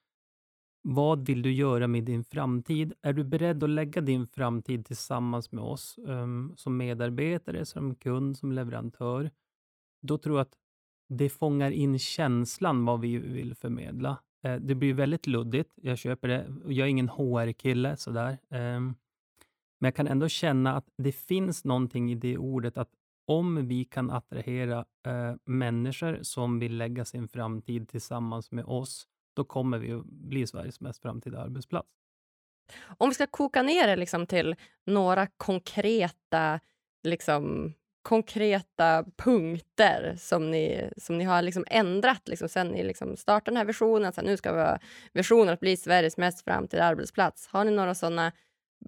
Vad vill du göra med din framtid? Är du beredd att lägga din framtid tillsammans med oss um, som medarbetare, som kund, som leverantör? Då tror jag att det fångar in känslan vad vi vill förmedla. Eh, det blir väldigt luddigt, jag köper det. Jag är ingen HR-kille sådär. Ehm, men jag kan ändå känna att det finns någonting i det ordet att om vi kan attrahera eh, människor som vill lägga sin framtid tillsammans med oss, då kommer vi att bli Sveriges mest framtida arbetsplats. Om vi ska koka ner det liksom till några konkreta, liksom, konkreta punkter som ni, som ni har liksom ändrat liksom, sen ni liksom startade den här visionen. Så här, nu ska vi ha visionen att bli Sveriges mest framtida arbetsplats. Har ni några såna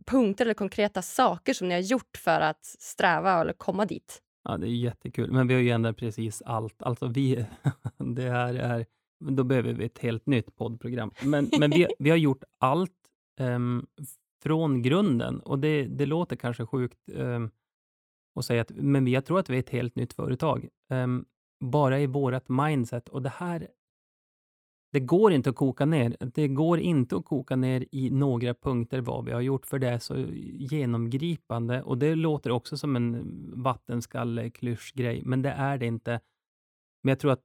punkter eller konkreta saker som ni har gjort för att sträva eller komma dit? Ja, det är jättekul, men vi har ju ändrat precis allt. Alltså vi, det här är, då behöver vi ett helt nytt poddprogram. Men, men vi, vi har gjort allt um, från grunden och det, det låter kanske sjukt um, och säga att, men jag tror att vi är ett helt nytt företag. Um, bara i vårt mindset och det här det går inte att koka ner. Det går inte att koka ner i några punkter vad vi har gjort, för det är så genomgripande. Och det låter också som en vattenskalle-klyschgrej, men det är det inte. Men jag tror att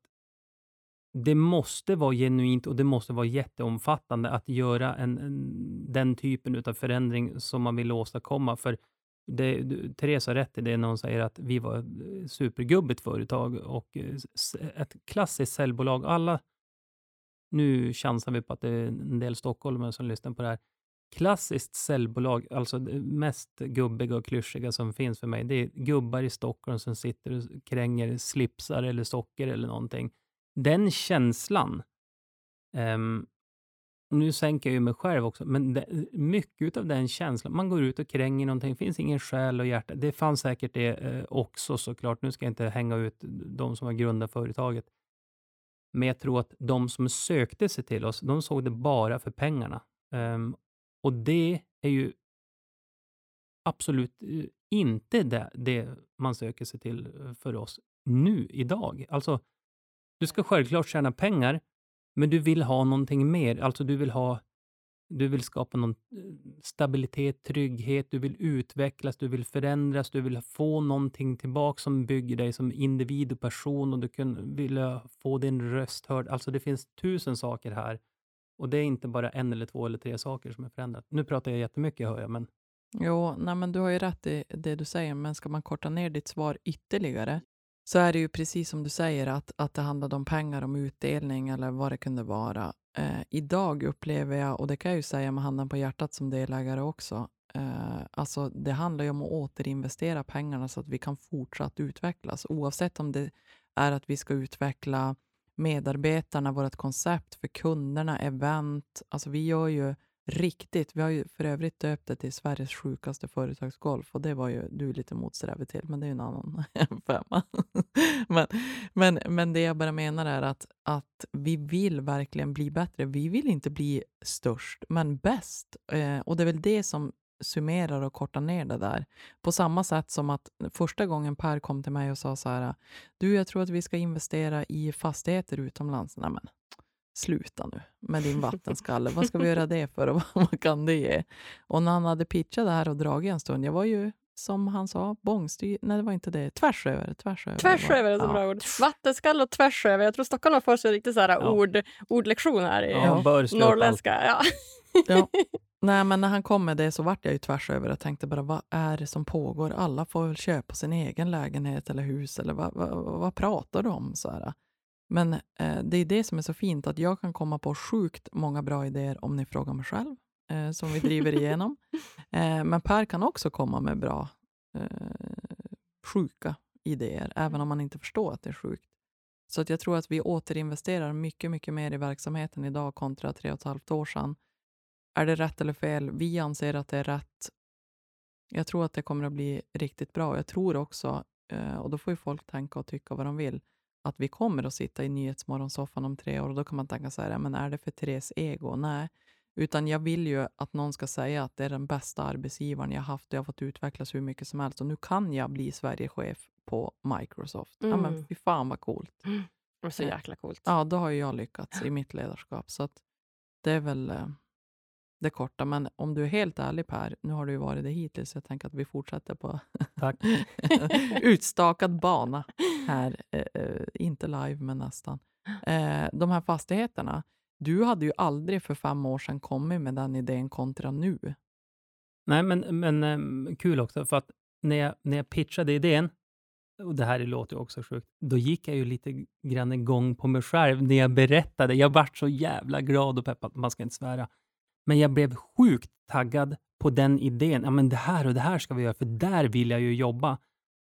det måste vara genuint och det måste vara jätteomfattande att göra en, en, den typen av förändring som man vill åstadkomma. För det, Therese har rätt i det när hon säger att vi var eh, ett supergubbigt företag och eh, ett klassiskt säljbolag. Alla nu chansar vi på att det är en del stockholmare som lyssnar på det här. Klassiskt säljbolag, alltså det mest gubbiga och klyschiga som finns för mig, det är gubbar i Stockholm som sitter och kränger slipsar eller socker eller någonting. Den känslan, um, nu sänker jag ju mig själv också, men det, mycket av den känslan, man går ut och kränger någonting, det finns ingen själ och hjärta. Det fanns säkert det eh, också såklart, nu ska jag inte hänga ut de som har grundat företaget. Men jag tror att de som sökte sig till oss, de såg det bara för pengarna. Um, och det är ju absolut eh, inte det, det, man söker sig till eh, för oss nu, idag. Alltså, du ska självklart tjäna pengar, men du vill ha någonting mer. Alltså, du vill ha du vill skapa någon eh, stabilitet, trygghet, du vill utvecklas, du vill förändras, du vill få någonting tillbaka som bygger dig som individ och person och du kan, vill få din röst hörd. Alltså det finns tusen saker här och det är inte bara en eller två eller tre saker som är förändrat. Nu pratar jag jättemycket hör jag, men... Jo, nej, men du har ju rätt i det du säger, men ska man korta ner ditt svar ytterligare så är det ju precis som du säger att, att det handlade om pengar, om utdelning eller vad det kunde vara. Eh, idag upplever jag, och det kan jag ju säga med handen på hjärtat som delägare också, eh, alltså det handlar ju om att återinvestera pengarna så att vi kan fortsatt utvecklas. Oavsett om det är att vi ska utveckla medarbetarna, vårt koncept för kunderna, event. Alltså vi gör ju riktigt. Vi har ju för övrigt döpt det till Sveriges sjukaste företagsgolf och det var ju du lite motsträvig till, men det är ju en annan femma. men, men, men det jag bara menar är att, att vi vill verkligen bli bättre. Vi vill inte bli störst, men bäst. Eh, och det är väl det som summerar och kortar ner det där. På samma sätt som att första gången Per kom till mig och sa så här, du jag tror att vi ska investera i fastigheter utomlands. Nej, men sluta nu med din vattenskalle. vad ska vi göra det för och vad kan det ge? Och när han hade pitchat det här och dragit en stund, jag var ju som han sa, bångstyr... Nej, det var inte det. Tvärs över. Tvärs över, tvärs över är så ja. bra ord. Vattenskalle och tvärs över. Jag tror Stockholm har fått sig en riktig så här ja. ord, ordlektion här i ja, norrländska. Ja. ja. Nej, men när han kom med det så vart jag ju tvärs över och tänkte bara vad är det som pågår? Alla får väl köpa sin egen lägenhet eller hus eller vad, vad, vad pratar du om? Så här. Men eh, det är det som är så fint, att jag kan komma på sjukt många bra idéer om ni frågar mig själv, eh, som vi driver igenom. Eh, men Per kan också komma med bra, eh, sjuka idéer, även om man inte förstår att det är sjukt. Så att jag tror att vi återinvesterar mycket, mycket mer i verksamheten idag kontra tre och ett halvt år sedan. Är det rätt eller fel? Vi anser att det är rätt. Jag tror att det kommer att bli riktigt bra. Jag tror också, eh, och då får ju folk tänka och tycka vad de vill, att vi kommer att sitta i Nyhetsmorgonsoffan om tre år och då kan man tänka så här, men är det för Therese ego? Nej, utan jag vill ju att någon ska säga att det är den bästa arbetsgivaren jag haft och jag har fått utvecklas hur mycket som helst och nu kan jag bli Sverigechef på Microsoft. Mm. Ja, men mm. fy fan vad coolt. Mm. Det så jäkla coolt. Ja, då har ju jag lyckats i mitt ledarskap. Så att det är väl eh, det korta. Men om du är helt ärlig Per, nu har du ju varit det hittills, så jag tänker att vi fortsätter på utstakad bana här. Eh, eh, inte live, men nästan. Eh, de här fastigheterna, du hade ju aldrig för fem år sedan kommit med den idén kontra nu. Nej, men, men eh, kul också, för att när jag, när jag pitchade idén, och det här låter ju också sjukt, då gick jag ju lite grann igång på mig själv när jag berättade. Jag vart så jävla glad och peppad, man ska inte svära. Men jag blev sjukt taggad på den idén. Ja, men det här och det här ska vi göra, för där vill jag ju jobba.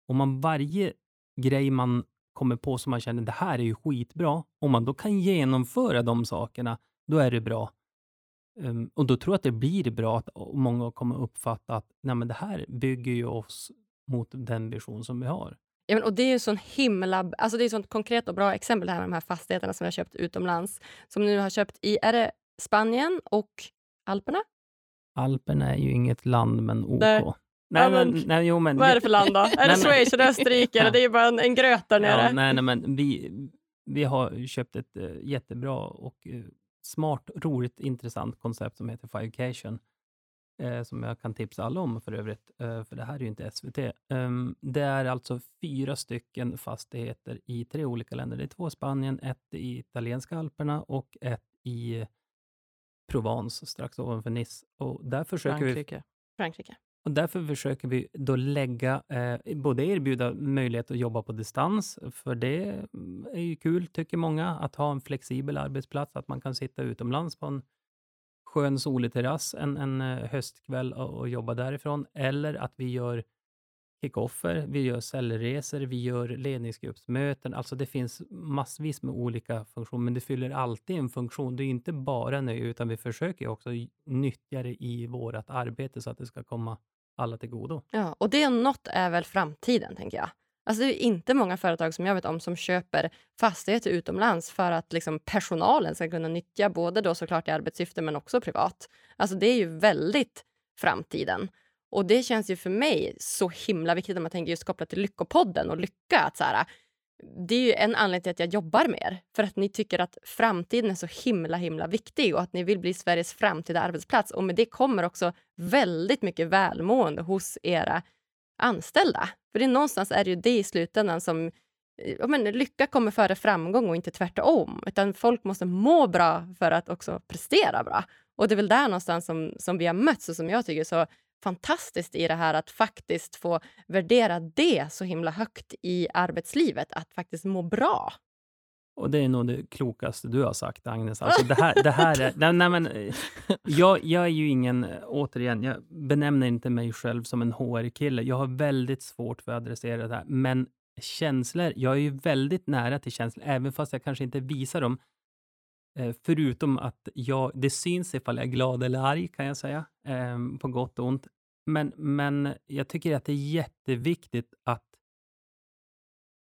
Om man varje grej man kommer på som man känner det här är ju skitbra, om man då kan genomföra de sakerna, då är det bra. Um, och då tror jag att det blir bra att många kommer uppfatta att nej, men det här bygger ju oss mot den vision som vi har. Ja, men, och Det är ju sån himla, alltså det är ett sånt konkret och bra exempel här med de här fastigheterna som vi har köpt utomlands. Som nu har köpt i, är det Spanien och Alperna? Alperna är ju inget land, men OK. Nej. Nej, ja, men, nej, jo, men, vad är det för land då? Är det Schweiz eller Österrike? Det är ju bara en, en gröt där nere. Ja, nej, nej, men vi, vi har köpt ett uh, jättebra och uh, smart, roligt, intressant koncept som heter Fivecation. Uh, som jag kan tipsa alla om för övrigt, för det här är ju inte SVT. Um, ehm, det är alltså fyra stycken fastigheter i tre olika länder. Det är två i Spanien, ett i italienska alperna och ett i Provence, strax ovanför Nice. Och där försöker Frankrike. Vi, Frankrike. Och därför försöker vi då lägga, eh, både erbjuda möjlighet att jobba på distans, för det är ju kul, tycker många, att ha en flexibel arbetsplats, att man kan sitta utomlands på en skön solig terrass en, en eh, höstkväll och, och jobba därifrån, eller att vi gör kickoffer, vi gör säljresor, vi gör ledningsgruppsmöten. Alltså det finns massvis med olika funktioner, men det fyller alltid en funktion. Det är inte bara nöje, utan vi försöker också nyttja det i vårt arbete så att det ska komma alla till godo. Ja, och det om något är väl framtiden, tänker jag. Alltså det är inte många företag som jag vet om som köper fastigheter utomlands för att liksom personalen ska kunna nyttja både då såklart i arbetssyfte men också privat. Alltså det är ju väldigt framtiden. Och det känns ju för mig så himla viktigt om man tänker just kopplat till Lyckopodden och lycka. Att så här, det är ju en anledning till att jag jobbar mer. För att ni tycker att framtiden är så himla himla viktig och att ni vill bli Sveriges framtida arbetsplats. Och med det kommer också väldigt mycket välmående hos era anställda. För det är någonstans är det ju det i slutändan som ja, men, lycka kommer före framgång och inte tvärtom. Utan folk måste må bra för att också prestera bra. Och det är väl där någonstans som, som vi har mötts och som jag tycker är så fantastiskt i det här att faktiskt få värdera det så himla högt i arbetslivet, att faktiskt må bra. Och det är nog det klokaste du har sagt, Agnes. Alltså det här, det här är... Nej, nej, men, eh, jag, jag är ju ingen... Återigen, jag benämner inte mig själv som en HR-kille. Jag har väldigt svårt för att adressera det här. Men känslor, jag är ju väldigt nära till känslor, även fast jag kanske inte visar dem. Eh, förutom att jag, det syns ifall jag är glad eller arg, kan jag säga, ehm, på gott och ont. Men, men jag tycker att det är jätteviktigt att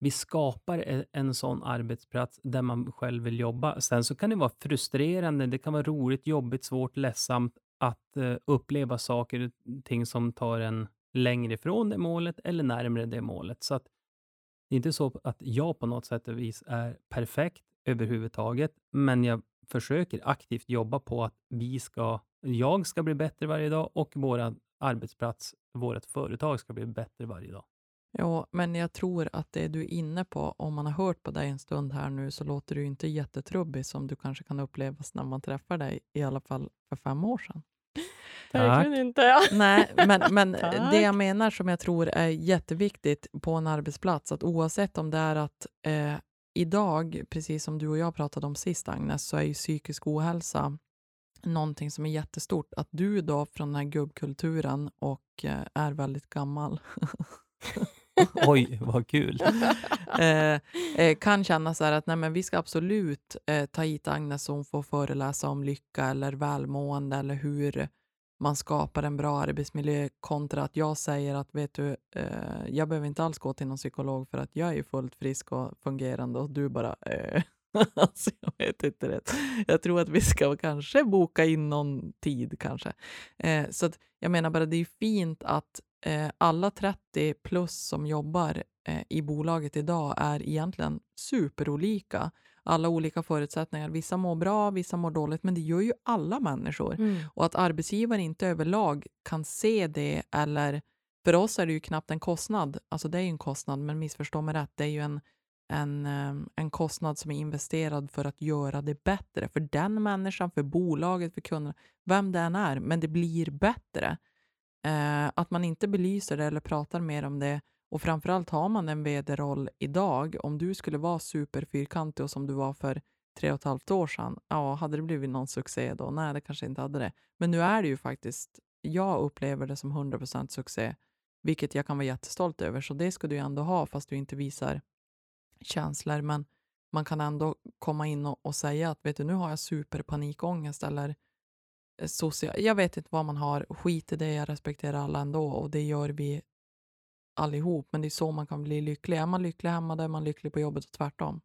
vi skapar e, en sån arbetsplats där man själv vill jobba. Sen så kan det vara frustrerande, det kan vara roligt, jobbigt, svårt, ledsamt att eh, uppleva saker och ting som tar en längre ifrån det målet eller närmre det målet. Så att det är inte så att jag på något sätt och vis är perfekt överhuvudtaget, men jag försöker aktivt jobba på att vi ska, jag ska bli bättre varje dag och vår arbetsplats, vårt företag ska bli bättre varje dag. Ja, men jag tror att det du är inne på, om man har hört på dig en stund här nu, så låter du inte jättetrubbig som du kanske kan upplevas när man träffar dig, i alla fall för fem år sedan. Verkligen inte. Ja. Nej, men, men det jag menar som jag tror är jätteviktigt på en arbetsplats, att oavsett om det är att eh, idag, precis som du och jag pratade om sist Agnes, så är ju psykisk ohälsa någonting som är jättestort. Att du då från den här gubbkulturen och eh, är väldigt gammal Oj, vad kul. eh, eh, kan känna så att nej, men vi ska absolut eh, ta hit Agnes så hon får föreläsa om lycka eller välmående eller hur man skapar en bra arbetsmiljö kontra att jag säger att vet du, eh, jag behöver inte alls gå till någon psykolog för att jag är fullt frisk och fungerande och du bara eh. alltså, jag vet inte rätt. Jag tror att vi ska kanske boka in någon tid kanske. Eh, så att, jag menar bara, det är fint att eh, alla 30 plus som jobbar eh, i bolaget idag är egentligen superolika. Alla olika förutsättningar. Vissa mår bra, vissa mår dåligt, men det gör ju alla människor. Mm. Och att arbetsgivare inte överlag kan se det eller för oss är det ju knappt en kostnad. Alltså det är ju en kostnad, men missförstå mig rätt. Det är ju en, en, eh, en kostnad som är investerad för att göra det bättre. För den människan, för bolaget, för kunderna, vem det än är. Men det blir bättre. Eh, att man inte belyser det eller pratar mer om det och framförallt har man en vd-roll idag, om du skulle vara superfyrkantig och som du var för tre och ett halvt år sedan, ja, hade det blivit någon succé då? Nej, det kanske inte hade det. Men nu är det ju faktiskt, jag upplever det som 100% succé, vilket jag kan vara jättestolt över, så det ska du ju ändå ha, fast du inte visar känslor, men man kan ändå komma in och, och säga att vet du, nu har jag superpanikångest eller eh, social... Jag vet inte vad man har. Skit i det, jag respekterar alla ändå och det gör vi allihop. Men det är så man kan bli lycklig. Är man lycklig hemma, då är man lycklig på jobbet och tvärtom.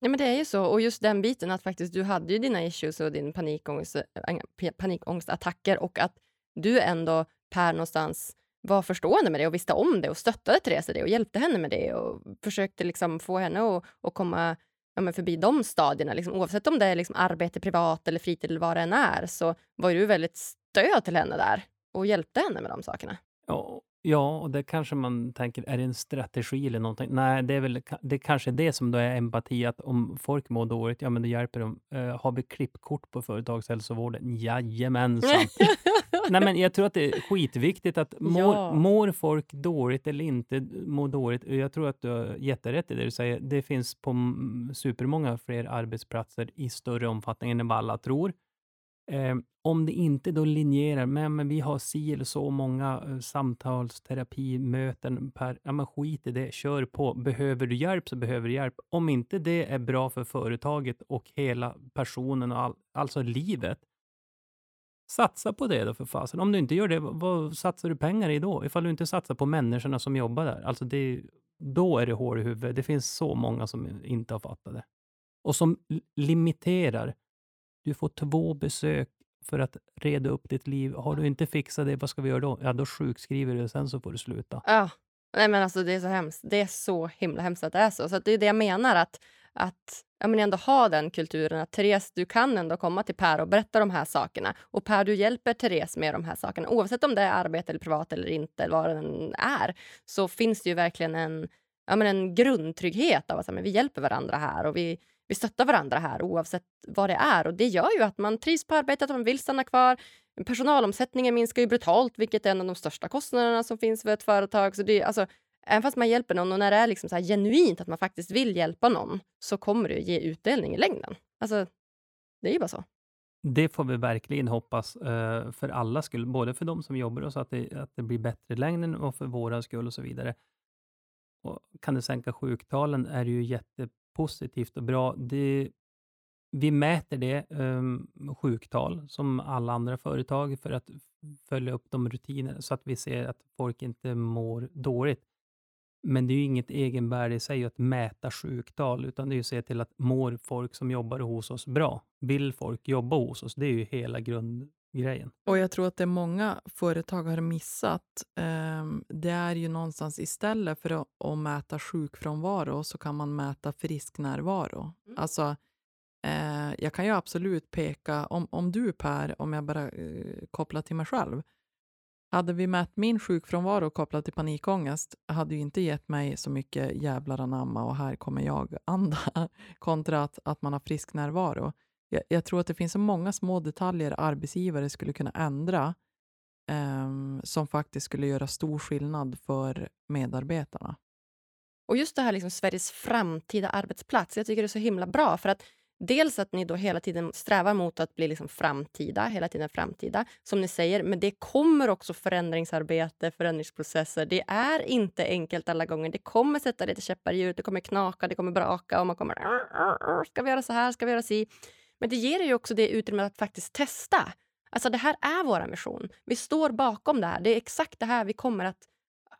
Ja, men det är ju så. Och just den biten att faktiskt du hade ju dina issues och din panikångest, äh, panikångestattacker och att du ändå Per någonstans var förstående med det och visste om det och stöttade Therese i det och hjälpte henne med det och försökte liksom få henne att, att komma ja, men förbi de stadierna. Liksom, oavsett om det är liksom arbete privat eller fritid eller vad det än är så var du väldigt stöd till henne där och hjälpte henne med de sakerna. Ja, ja och det kanske man tänker, är det en strategi eller någonting? Nej, det är väl det är kanske det som då är empati, att om folk mår dåligt, ja men det hjälper dem. Uh, har vi klippkort på företagshälsovården? Jajamensan. Nej, men jag tror att det är skitviktigt att mår, ja. mår folk dåligt eller inte mår dåligt. Jag tror att du har jätterätt i det du säger. Det finns på supermånga fler arbetsplatser i större omfattning än vad alla tror. Eh, om det inte då linjerar, men, men vi har si eller så många eh, uh, samtalsterapimöten per, ja men skit i det, kör på. Behöver du hjälp så behöver du hjälp. Om inte det är bra för företaget och hela personen och all, alltså livet, Satsa på det då för fasen. Om du inte gör det, vad satsar du pengar i då? Ifall du inte satsar på människorna som jobbar där. Alltså det, då är det hål i huvudet. Det finns så många som inte har fattat det. Och som limiterar. Du får två besök för att reda upp ditt liv. Har du inte fixat det, vad ska vi göra då? Ja, då sjukskriver du och sen så får du sluta. Ja, Nej, men alltså, det är så hemskt. Det är så himla hemskt att det är så. Så det är det jag menar, att, att ja, men ändå ha den kulturen. Att Therese, du kan ändå komma till Per och berätta de här sakerna. Och Per, du hjälper Therese med de här sakerna. Oavsett om det är arbete eller privat eller inte, eller vad det än är, så finns det ju verkligen en, ja, men en grundtrygghet av att vi hjälper varandra här och vi, vi stöttar varandra här oavsett vad det är. Och Det gör ju att man trivs på arbetet, att man vill stanna kvar. Personalomsättningen minskar ju brutalt, vilket är en av de största kostnaderna som finns för ett företag. Så det, alltså, även fast man hjälper någon och när det är liksom så här genuint att man faktiskt vill hjälpa någon så kommer det ge utdelning i längden. Alltså, det är ju bara så. Det får vi verkligen hoppas eh, för alla skull, både för de som jobbar och så att det, att det blir bättre i längden och för våra skull och så vidare. Och kan det sänka sjuktalen är det ju jättepositivt och bra. Det, vi mäter det, um, sjuktal, som alla andra företag, för att följa upp de rutinerna så att vi ser att folk inte mår dåligt. Men det är ju inget egenvärde i sig att mäta sjuktal, utan det är ju att se till att mår folk som jobbar hos oss bra? Vill folk jobba hos oss? Det är ju hela grund grundgrejen. Och jag tror att det många företag har missat, um, det är ju någonstans istället för att, att mäta sjukfrånvaro så kan man mäta frisknärvaro. Mm. Alltså, Eh, jag kan ju absolut peka, om, om du Per, om jag bara eh, kopplar till mig själv, hade vi mätt min sjukfrånvaro kopplat till panikångest hade ju inte gett mig så mycket jävlar anamma och här kommer jag anda kontra att, att man har frisk närvaro. Jag, jag tror att det finns så många små detaljer arbetsgivare skulle kunna ändra eh, som faktiskt skulle göra stor skillnad för medarbetarna. Och just det här liksom Sveriges framtida arbetsplats, jag tycker det är så himla bra för att Dels att ni då hela tiden strävar mot att bli liksom framtida, hela tiden framtida, som ni säger. Men det kommer också förändringsarbete, förändringsprocesser. Det är inte enkelt alla gånger. Det kommer sätta lite käppar i hjulet, det kommer knaka, det kommer braka och man kommer... Ska vi göra så här? Ska vi göra si? Men det ger ju också det utrymme att faktiskt testa. Alltså det här är vår mission. Vi står bakom det här. Det är exakt det här vi kommer att,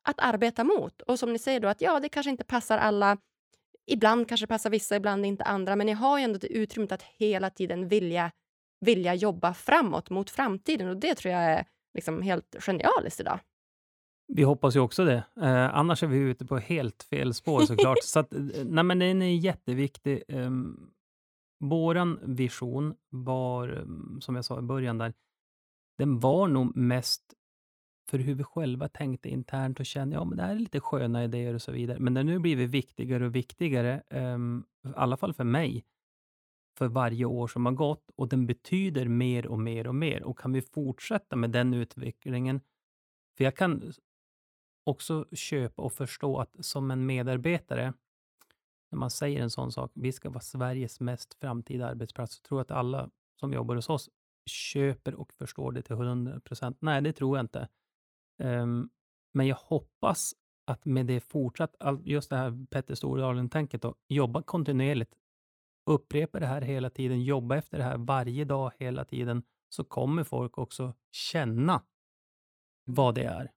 att arbeta mot. Och som ni säger då att ja, det kanske inte passar alla Ibland kanske det passar vissa, ibland inte andra. Men ni har ju ändå det utrymmet att hela tiden vilja, vilja jobba framåt mot framtiden. Och Det tror jag är liksom helt genialiskt idag. Vi hoppas ju också det. Eh, annars är vi ute på helt fel spår såklart. Så att, eh, nej, men den är jätteviktig. Eh, våran vision var, som jag sa i början där, den var nog mest för hur vi själva tänkte internt och kände, ja men det här är lite sköna idéer och så vidare. Men det har nu blivit viktigare och viktigare, um, i alla fall för mig, för varje år som har gått och den betyder mer och mer och mer. Och kan vi fortsätta med den utvecklingen, för jag kan också köpa och förstå att som en medarbetare, när man säger en sån sak, vi ska vara Sveriges mest framtida arbetsplats, så tror jag att alla som jobbar hos oss köper och förstår det till 100 procent. Nej, det tror jag inte. Um, men jag hoppas att med det fortsatt, just det här Petter Stordalen-tänket, jobba kontinuerligt, upprepa det här hela tiden, jobba efter det här varje dag hela tiden, så kommer folk också känna vad det är.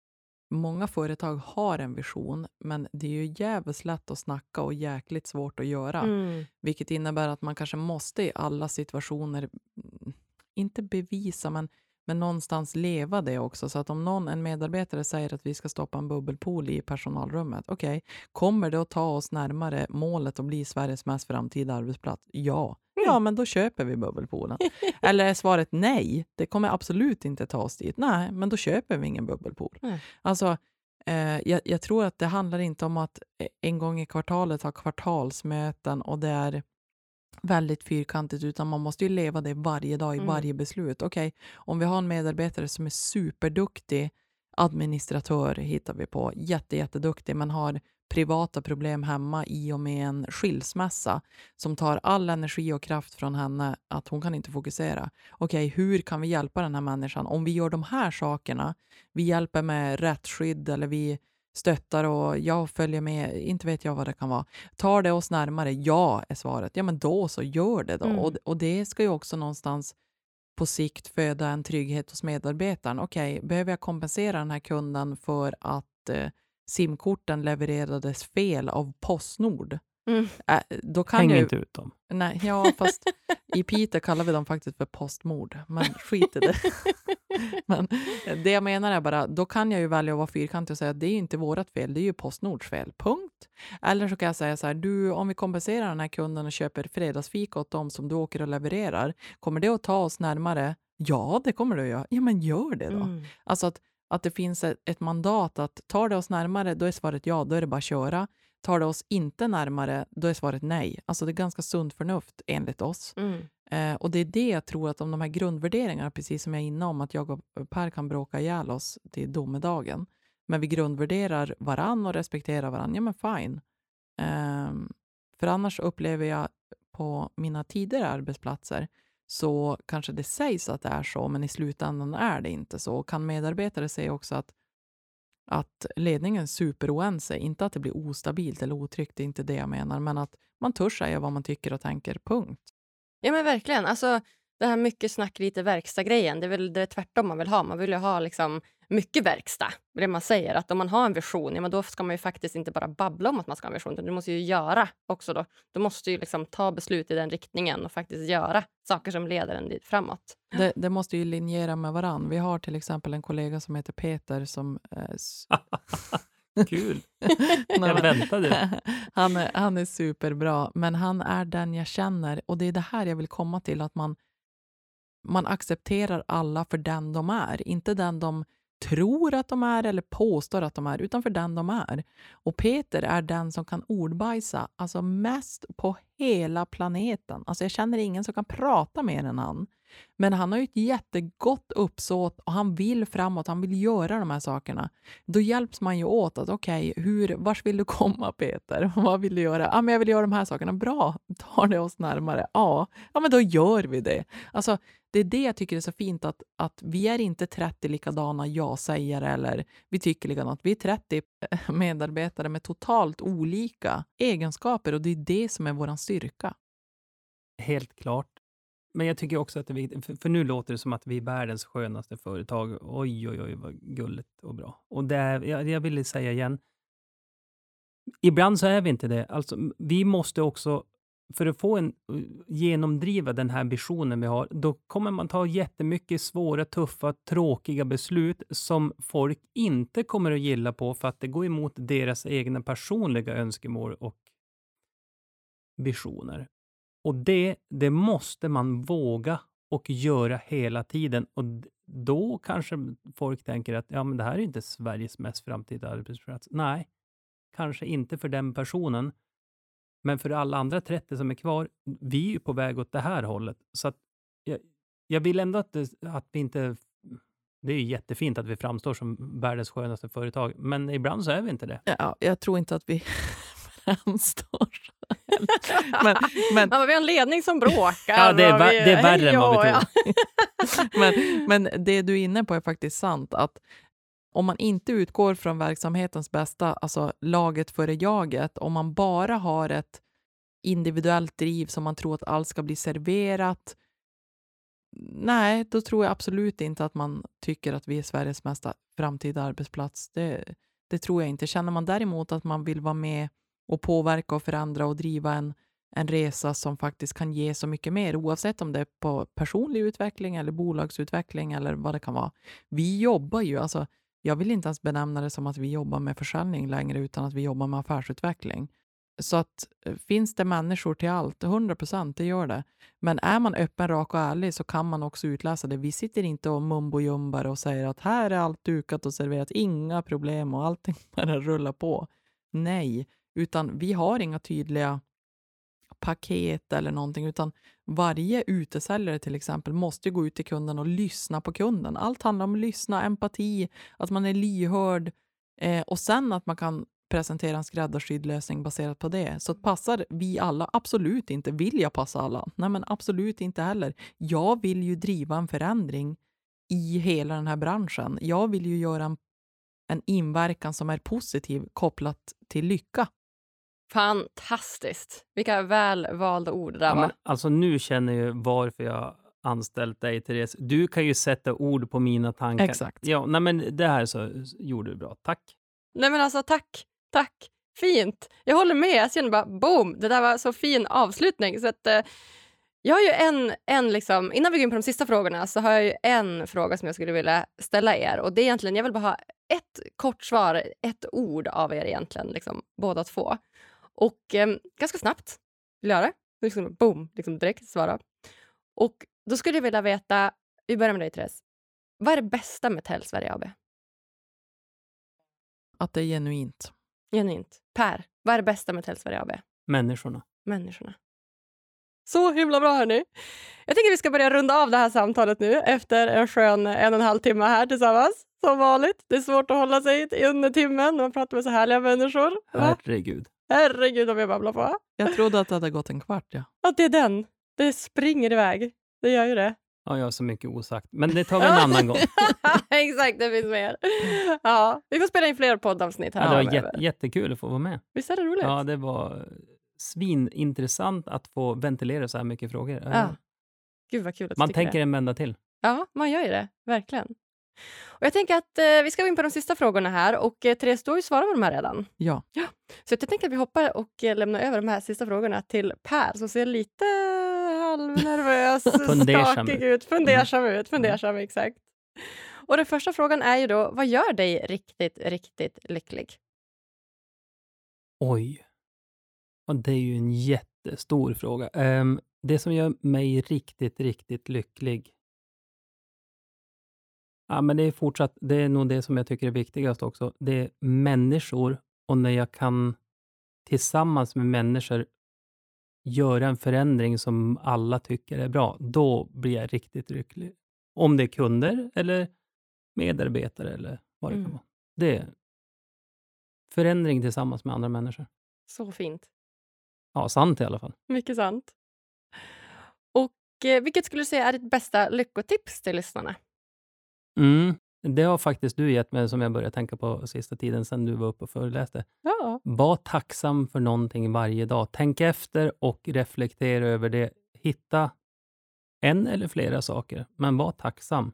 Många företag har en vision, men det är ju jävligt lätt att snacka och jäkligt svårt att göra. Mm. Vilket innebär att man kanske måste i alla situationer, mm, inte bevisa, men men någonstans leva det också. Så att om någon, en medarbetare säger att vi ska stoppa en bubbelpool i personalrummet, okej, okay, kommer det att ta oss närmare målet att bli Sveriges mest framtida arbetsplats? Ja. Mm. Ja, men då köper vi bubbelpoolen. Eller är svaret nej, det kommer absolut inte ta oss dit. Nej, men då köper vi ingen bubbelpool. Mm. Alltså, eh, jag, jag, tror att det handlar inte om att en gång i kvartalet ha kvartalsmöten och det är väldigt fyrkantigt, utan man måste ju leva det varje dag i mm. varje beslut. Okej, okay, om vi har en medarbetare som är superduktig administratör hittar vi på, jätte, jätteduktig, men har privata problem hemma i och med en skilsmässa som tar all energi och kraft från henne, att hon kan inte fokusera. Okej, okay, hur kan vi hjälpa den här människan? Om vi gör de här sakerna, vi hjälper med rättsskydd eller vi stöttar och jag följer med, inte vet jag vad det kan vara. Tar det oss närmare? Ja, är svaret. Ja, men då så, gör det då. Mm. Och, och det ska ju också någonstans på sikt föda en trygghet hos medarbetaren. Okej, okay, behöver jag kompensera den här kunden för att eh, simkorten levererades fel av Postnord. Mm. Äh, då kan Häng ju, inte ut dem. nej, ja, fast i Piteå kallar vi dem faktiskt för postmord, men skit i det. men det jag menar är bara, då kan jag ju välja att vara fyrkantig och säga att det är inte vårt fel, det är ju Postnords fel, punkt. Eller så kan jag säga så här, du, om vi kompenserar den här kunden och köper fredagsfika åt dem som du åker och levererar, kommer det att ta oss närmare? Ja, det kommer det att göra. Ja, men gör det då. Mm. Alltså att, att det finns ett, ett mandat att tar det oss närmare, då är svaret ja, då är det bara att köra. Tar det oss inte närmare, då är svaret nej. Alltså det är ganska sunt förnuft enligt oss. Mm. Eh, och det är det jag tror att om de här grundvärderingarna, precis som jag är inne om, att jag och Per kan bråka ihjäl oss till domedagen, men vi grundvärderar varann och respekterar varann, ja men fine. Ehm, för annars upplever jag på mina tidigare arbetsplatser så kanske det sägs att det är så, men i slutändan är det inte så. Kan medarbetare säga också att, att ledningen är superoense, inte att det blir ostabilt eller otryggt, det är inte det jag menar, men att man törs säga vad man tycker och tänker, punkt. Ja men verkligen. Alltså, det här mycket snack, lite verkstad-grejen, det är väl det tvärtom man vill ha. Man vill ju ha liksom mycket verkstad. Det man säger, att om man har en vision, ja, men då ska man ju faktiskt inte bara babbla om att man ska ha en vision, utan du måste ju göra också. Då. Du måste ju liksom ta beslut i den riktningen och faktiskt göra saker som leder en dit framåt. Det, det måste ju linjera med varann. Vi har till exempel en kollega som heter Peter som... Eh, Kul. Jag väntade. han, är, han är superbra, men han är den jag känner. Och det är det här jag vill komma till, att man, man accepterar alla för den de är. Inte den de tror att de är eller påstår att de är, utan för den de är. Och Peter är den som kan ordbajsa alltså mest på hela planeten. Alltså jag känner ingen som kan prata mer än han. Men han har ju ett jättegott uppsåt och han vill framåt, han vill göra de här sakerna. Då hjälps man ju åt att okej, okay, vars vill du komma Peter? Vad vill du göra? Ja, men jag vill göra de här sakerna. Bra, tar det oss närmare? Ja, ja men då gör vi det. Alltså, det är det jag tycker är så fint, att, att vi är inte 30 likadana ja-sägare eller vi tycker likadant. Vi är 30 medarbetare med totalt olika egenskaper och det är det som är vår styrka. Helt klart. Men jag tycker också att det är viktigt, för, för nu låter det som att vi är världens skönaste företag. Oj, oj, oj, vad gulligt och bra. Och det är, jag, jag vill säga igen, ibland så är vi inte det. Alltså, vi måste också, för att få en, eh, genomdriva den här visionen vi har, då kommer man ta jättemycket svåra, tuffa, tråkiga beslut som folk inte kommer att gilla på för att det går emot deras egna personliga önskemål och visioner. Och det, det måste man våga och göra hela tiden. Och då kanske folk tänker att ja, men det här är inte Sveriges mest framtida arbetsplats. Nej, kanske inte för den personen. Men för alla andra 30 som är kvar, vi är ju på väg åt det här hållet. Så att jag, jag vill ändå att, det, att vi inte... Det är ju jättefint att vi framstår som världens skönaste företag, men ibland så är vi inte det. Ja, jag tror inte att vi framstår men, men, Ja, vi har en ledning som bråkar. Ja, det är, vi- det är värre än vad vi tror. men, men det du är inne på är faktiskt sant. att om man inte utgår från verksamhetens bästa, alltså laget före jaget, om man bara har ett individuellt driv som man tror att allt ska bli serverat, nej, då tror jag absolut inte att man tycker att vi är Sveriges mesta framtida arbetsplats. Det, det tror jag inte. Känner man däremot att man vill vara med och påverka och förändra och driva en, en resa som faktiskt kan ge så mycket mer, oavsett om det är på personlig utveckling eller bolagsutveckling eller vad det kan vara. Vi jobbar ju, alltså, jag vill inte ens benämna det som att vi jobbar med försäljning längre, utan att vi jobbar med affärsutveckling. Så att eh, finns det människor till allt, 100 procent, det gör det. Men är man öppen, rak och ärlig så kan man också utläsa det. Vi sitter inte och mumbo-jumbar och säger att här är allt dukat och serverat, inga problem och allting bara rullar på. Nej, utan vi har inga tydliga paket eller någonting, utan varje utesäljare till exempel måste gå ut till kunden och lyssna på kunden. Allt handlar om att lyssna, empati, att man är lyhörd eh, och sen att man kan presentera en skräddarsydd lösning baserat på det. Så passar vi alla? Absolut inte. Vill jag passa alla? Nej, men absolut inte heller. Jag vill ju driva en förändring i hela den här branschen. Jag vill ju göra en, en inverkan som är positiv kopplat till lycka. Fantastiskt. Vilka väl valda ord det där Ja, var. alltså nu känner jag varför jag anställt dig, Therese. Du kan ju sätta ord på mina tankar. Exakt. Ja, nej, men det här så gjorde du bra. Tack. Nej men alltså tack, tack. Fint. Jag håller med. Jag känner bara boom, det där var så fin avslutning. Så att, eh, jag har ju en, en liksom, innan vi går in på de sista frågorna så har jag ju en fråga som jag skulle vilja ställa er. Och det är egentligen, jag vill bara ha ett kort svar, ett ord av er egentligen, liksom, båda två. Och eh, ganska snabbt vill jag göra det. Liksom, boom, liksom direkt svara. Och då skulle jag vilja veta, vi börjar med dig Therese. Vad är det bästa med Tell Sverige AB? Att det är genuint. Genuint. Per, vad är det bästa med Tell Sverige AB? Människorna. Människorna. Så himla bra hörni. Jag tycker vi ska börja runda av det här samtalet nu efter en skön en och en halv timme här tillsammans. Som vanligt. Det är svårt att hålla sig under timmen när man pratar med så härliga människor. Va? Herregud. Herregud vad jag babblar på. Jag trodde att det hade gått en kvart. Ja. Att det är den. Det springer iväg. Det gör ju det. Ja, jag har så mycket osagt. Men det tar vi en annan gång. Exakt, det finns mer. Ja, vi får spela in fler poddavsnitt här Ja, det var jätte, jättekul att få vara med. Visst är det roligt? Ja, det var svinintressant att få ventilera så här mycket frågor. Ja. Gud vad kul att Man tänker det. en vända till. Ja, man gör ju det. Verkligen. Och jag tänker att eh, vi ska gå in på de sista frågorna här och eh, Therese, du har ju svarat på de här redan. ja. Så jag tänker att vi hoppar och eh, lämnar över de här sista frågorna till Per som ser lite halvnervös, skakig ut. Fundersam ut. Fundersam, exakt. Och den första frågan är ju då, vad gör dig riktigt, riktigt lycklig? Oj. Ja, det är ju en jättestor fråga. Ehm, det som gör mig riktigt, riktigt lycklig. Ja, men det är fortsatt, det är nog det som jag tycker är viktigast också. Det är människor och när jag kan tillsammans med människor göra en förändring som alla tycker är bra, då blir jag riktigt lycklig. Om det är kunder eller medarbetare eller vad det Mm. kan vara. Det är förändring tillsammans med andra människor. Så fint. Ja, sant i alla fall. Mycket sant. Och eh, vilket skulle du säga är ditt bästa lyckotips till lyssnarna? Mm. Det har faktiskt du gett mig som jag började tänka på sista tiden sen du var uppe och föreläste. Ja. Var tacksam för någonting varje dag. Tänk efter och reflektera över det. Hitta en eller flera saker, men var tacksam.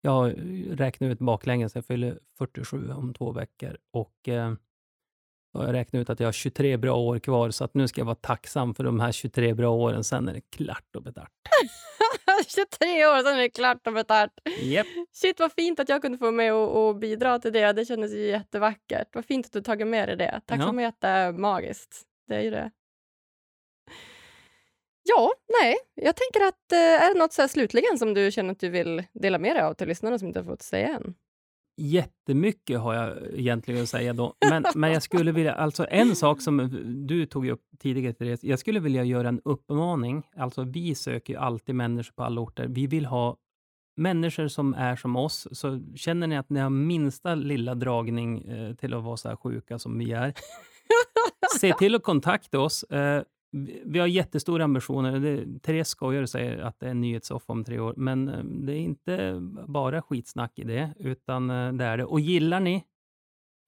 Jag räknar ut baklänges, jag fyller 47 om två veckor och eh, jag räknat ut att jag har 23 bra år kvar, så att nu ska jag vara tacksam för de här 23 bra åren, sen är det klart och betart. 23 år, sen är det klart och betalt. Japp. Shit vad fint att jag kunde få med och, och bidra till det. Det kändes ju jättevackert. Vad fint att du tagit med dig det. Tacksamhet är magiskt. Det är ju det. Ja, nej. Jag tänker att eh, är det något så här slutligen som du känner att du vill dela med dig av till lyssnarna som inte har fått säga än? Jättemycket har jag egentligen att säga då. Men, men jag skulle vilja, alltså en sak som du tog upp tidigare, Therese. Jag skulle vilja göra en uppmaning. Alltså vi söker ju alltid människor på alla orter. Vi vill ha människor som är som oss. Så känner ni att ni har minsta lilla dragning eh, till att vara så här sjuka som vi är. Se till att kontakta oss. Eh, vi- har jättestora ambitioner. Det, Therese skojar och säger att det är en nyhetssoffa om tre år, men eh, det är inte bara skitsnack i det, utan eh, det är det. Och gillar ni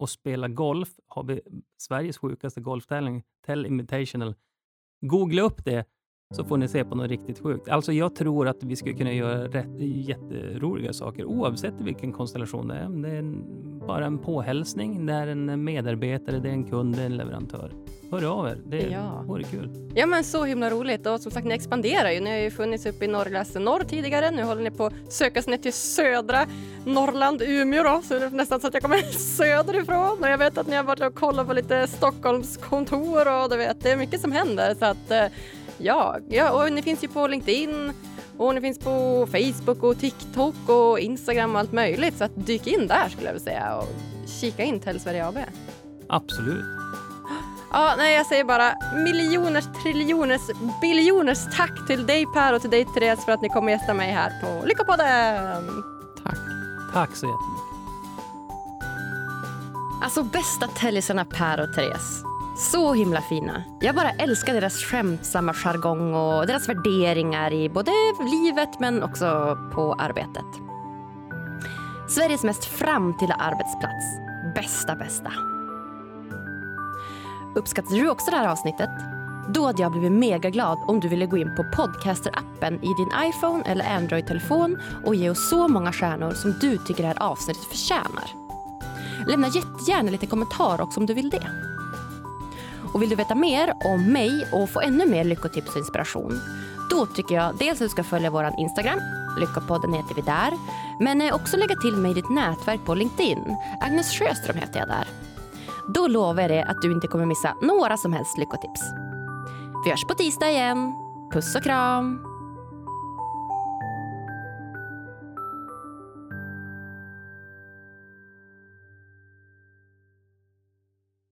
att spela golf har vi Sveriges sjukaste golftävling, Tell Invitational. Googla upp det så får ni se på något riktigt sjukt. Alltså jag tror att vi skulle kunna göra rätt, jätteroliga saker oavsett vilken konstellation det är. Det är en, bara en påhälsning, det är en medarbetare, det är en kund, det är en leverantör. Hör av er, det Ja. vore kul. Ja men så himla roligt och som sagt ni expanderar ju. Ni har ju funnits uppe i Norrläste norr tidigare. Nu håller ni på att söka sig ner till södra Norrland, Umeå då. Så det är nästan så att jag kommer söderifrån. Och jag vet att ni har varit och kollat på lite Stockholms kontor och du vet, det är mycket som händer. Så att eh, ja, ja och ni finns ju på LinkedIn och ni finns på Facebook och TikTok och Instagram och allt möjligt. Så att dyk in där skulle jag vilja säga och kika in Tell Sverige AB. Absolut. Ja, nej, jag säger bara miljoners, triljoners, biljoners tack till dig Per och till dig Therese för att ni kom och gästa mig här på Lyckopodden. Tack. Tack så jättemycket. Alltså bästa tällisarna Per och Therese. Så himla fina. Jag bara älskar deras skämtsamma jargong och deras värderingar i både livet men också på arbetet. Sveriges mest framtida arbetsplats. Bästa, bästa. Uppskattade du också det här avsnittet? Då hade jag blivit mega glad om du ville gå in på Podcaster-appen i din iPhone eller Android-telefon och ge oss så många stjärnor som du tycker det här avsnittet förtjänar. Lämna jättegärna lite kommentar också om du vill det. Och vill du veta mer om mig och få ännu mer lyckotips och inspiration då tycker jag dels att du ska följa vår Instagram, Lyckopodden heter vi där, men eh, också lägga till mig i ditt nätverk på LinkedIn. Agnes Sjöström heter jag där. Då lovar jag dig att du inte kommer missa några som helst lyckotips. Vi hörs på tisdag igen. Puss och kram!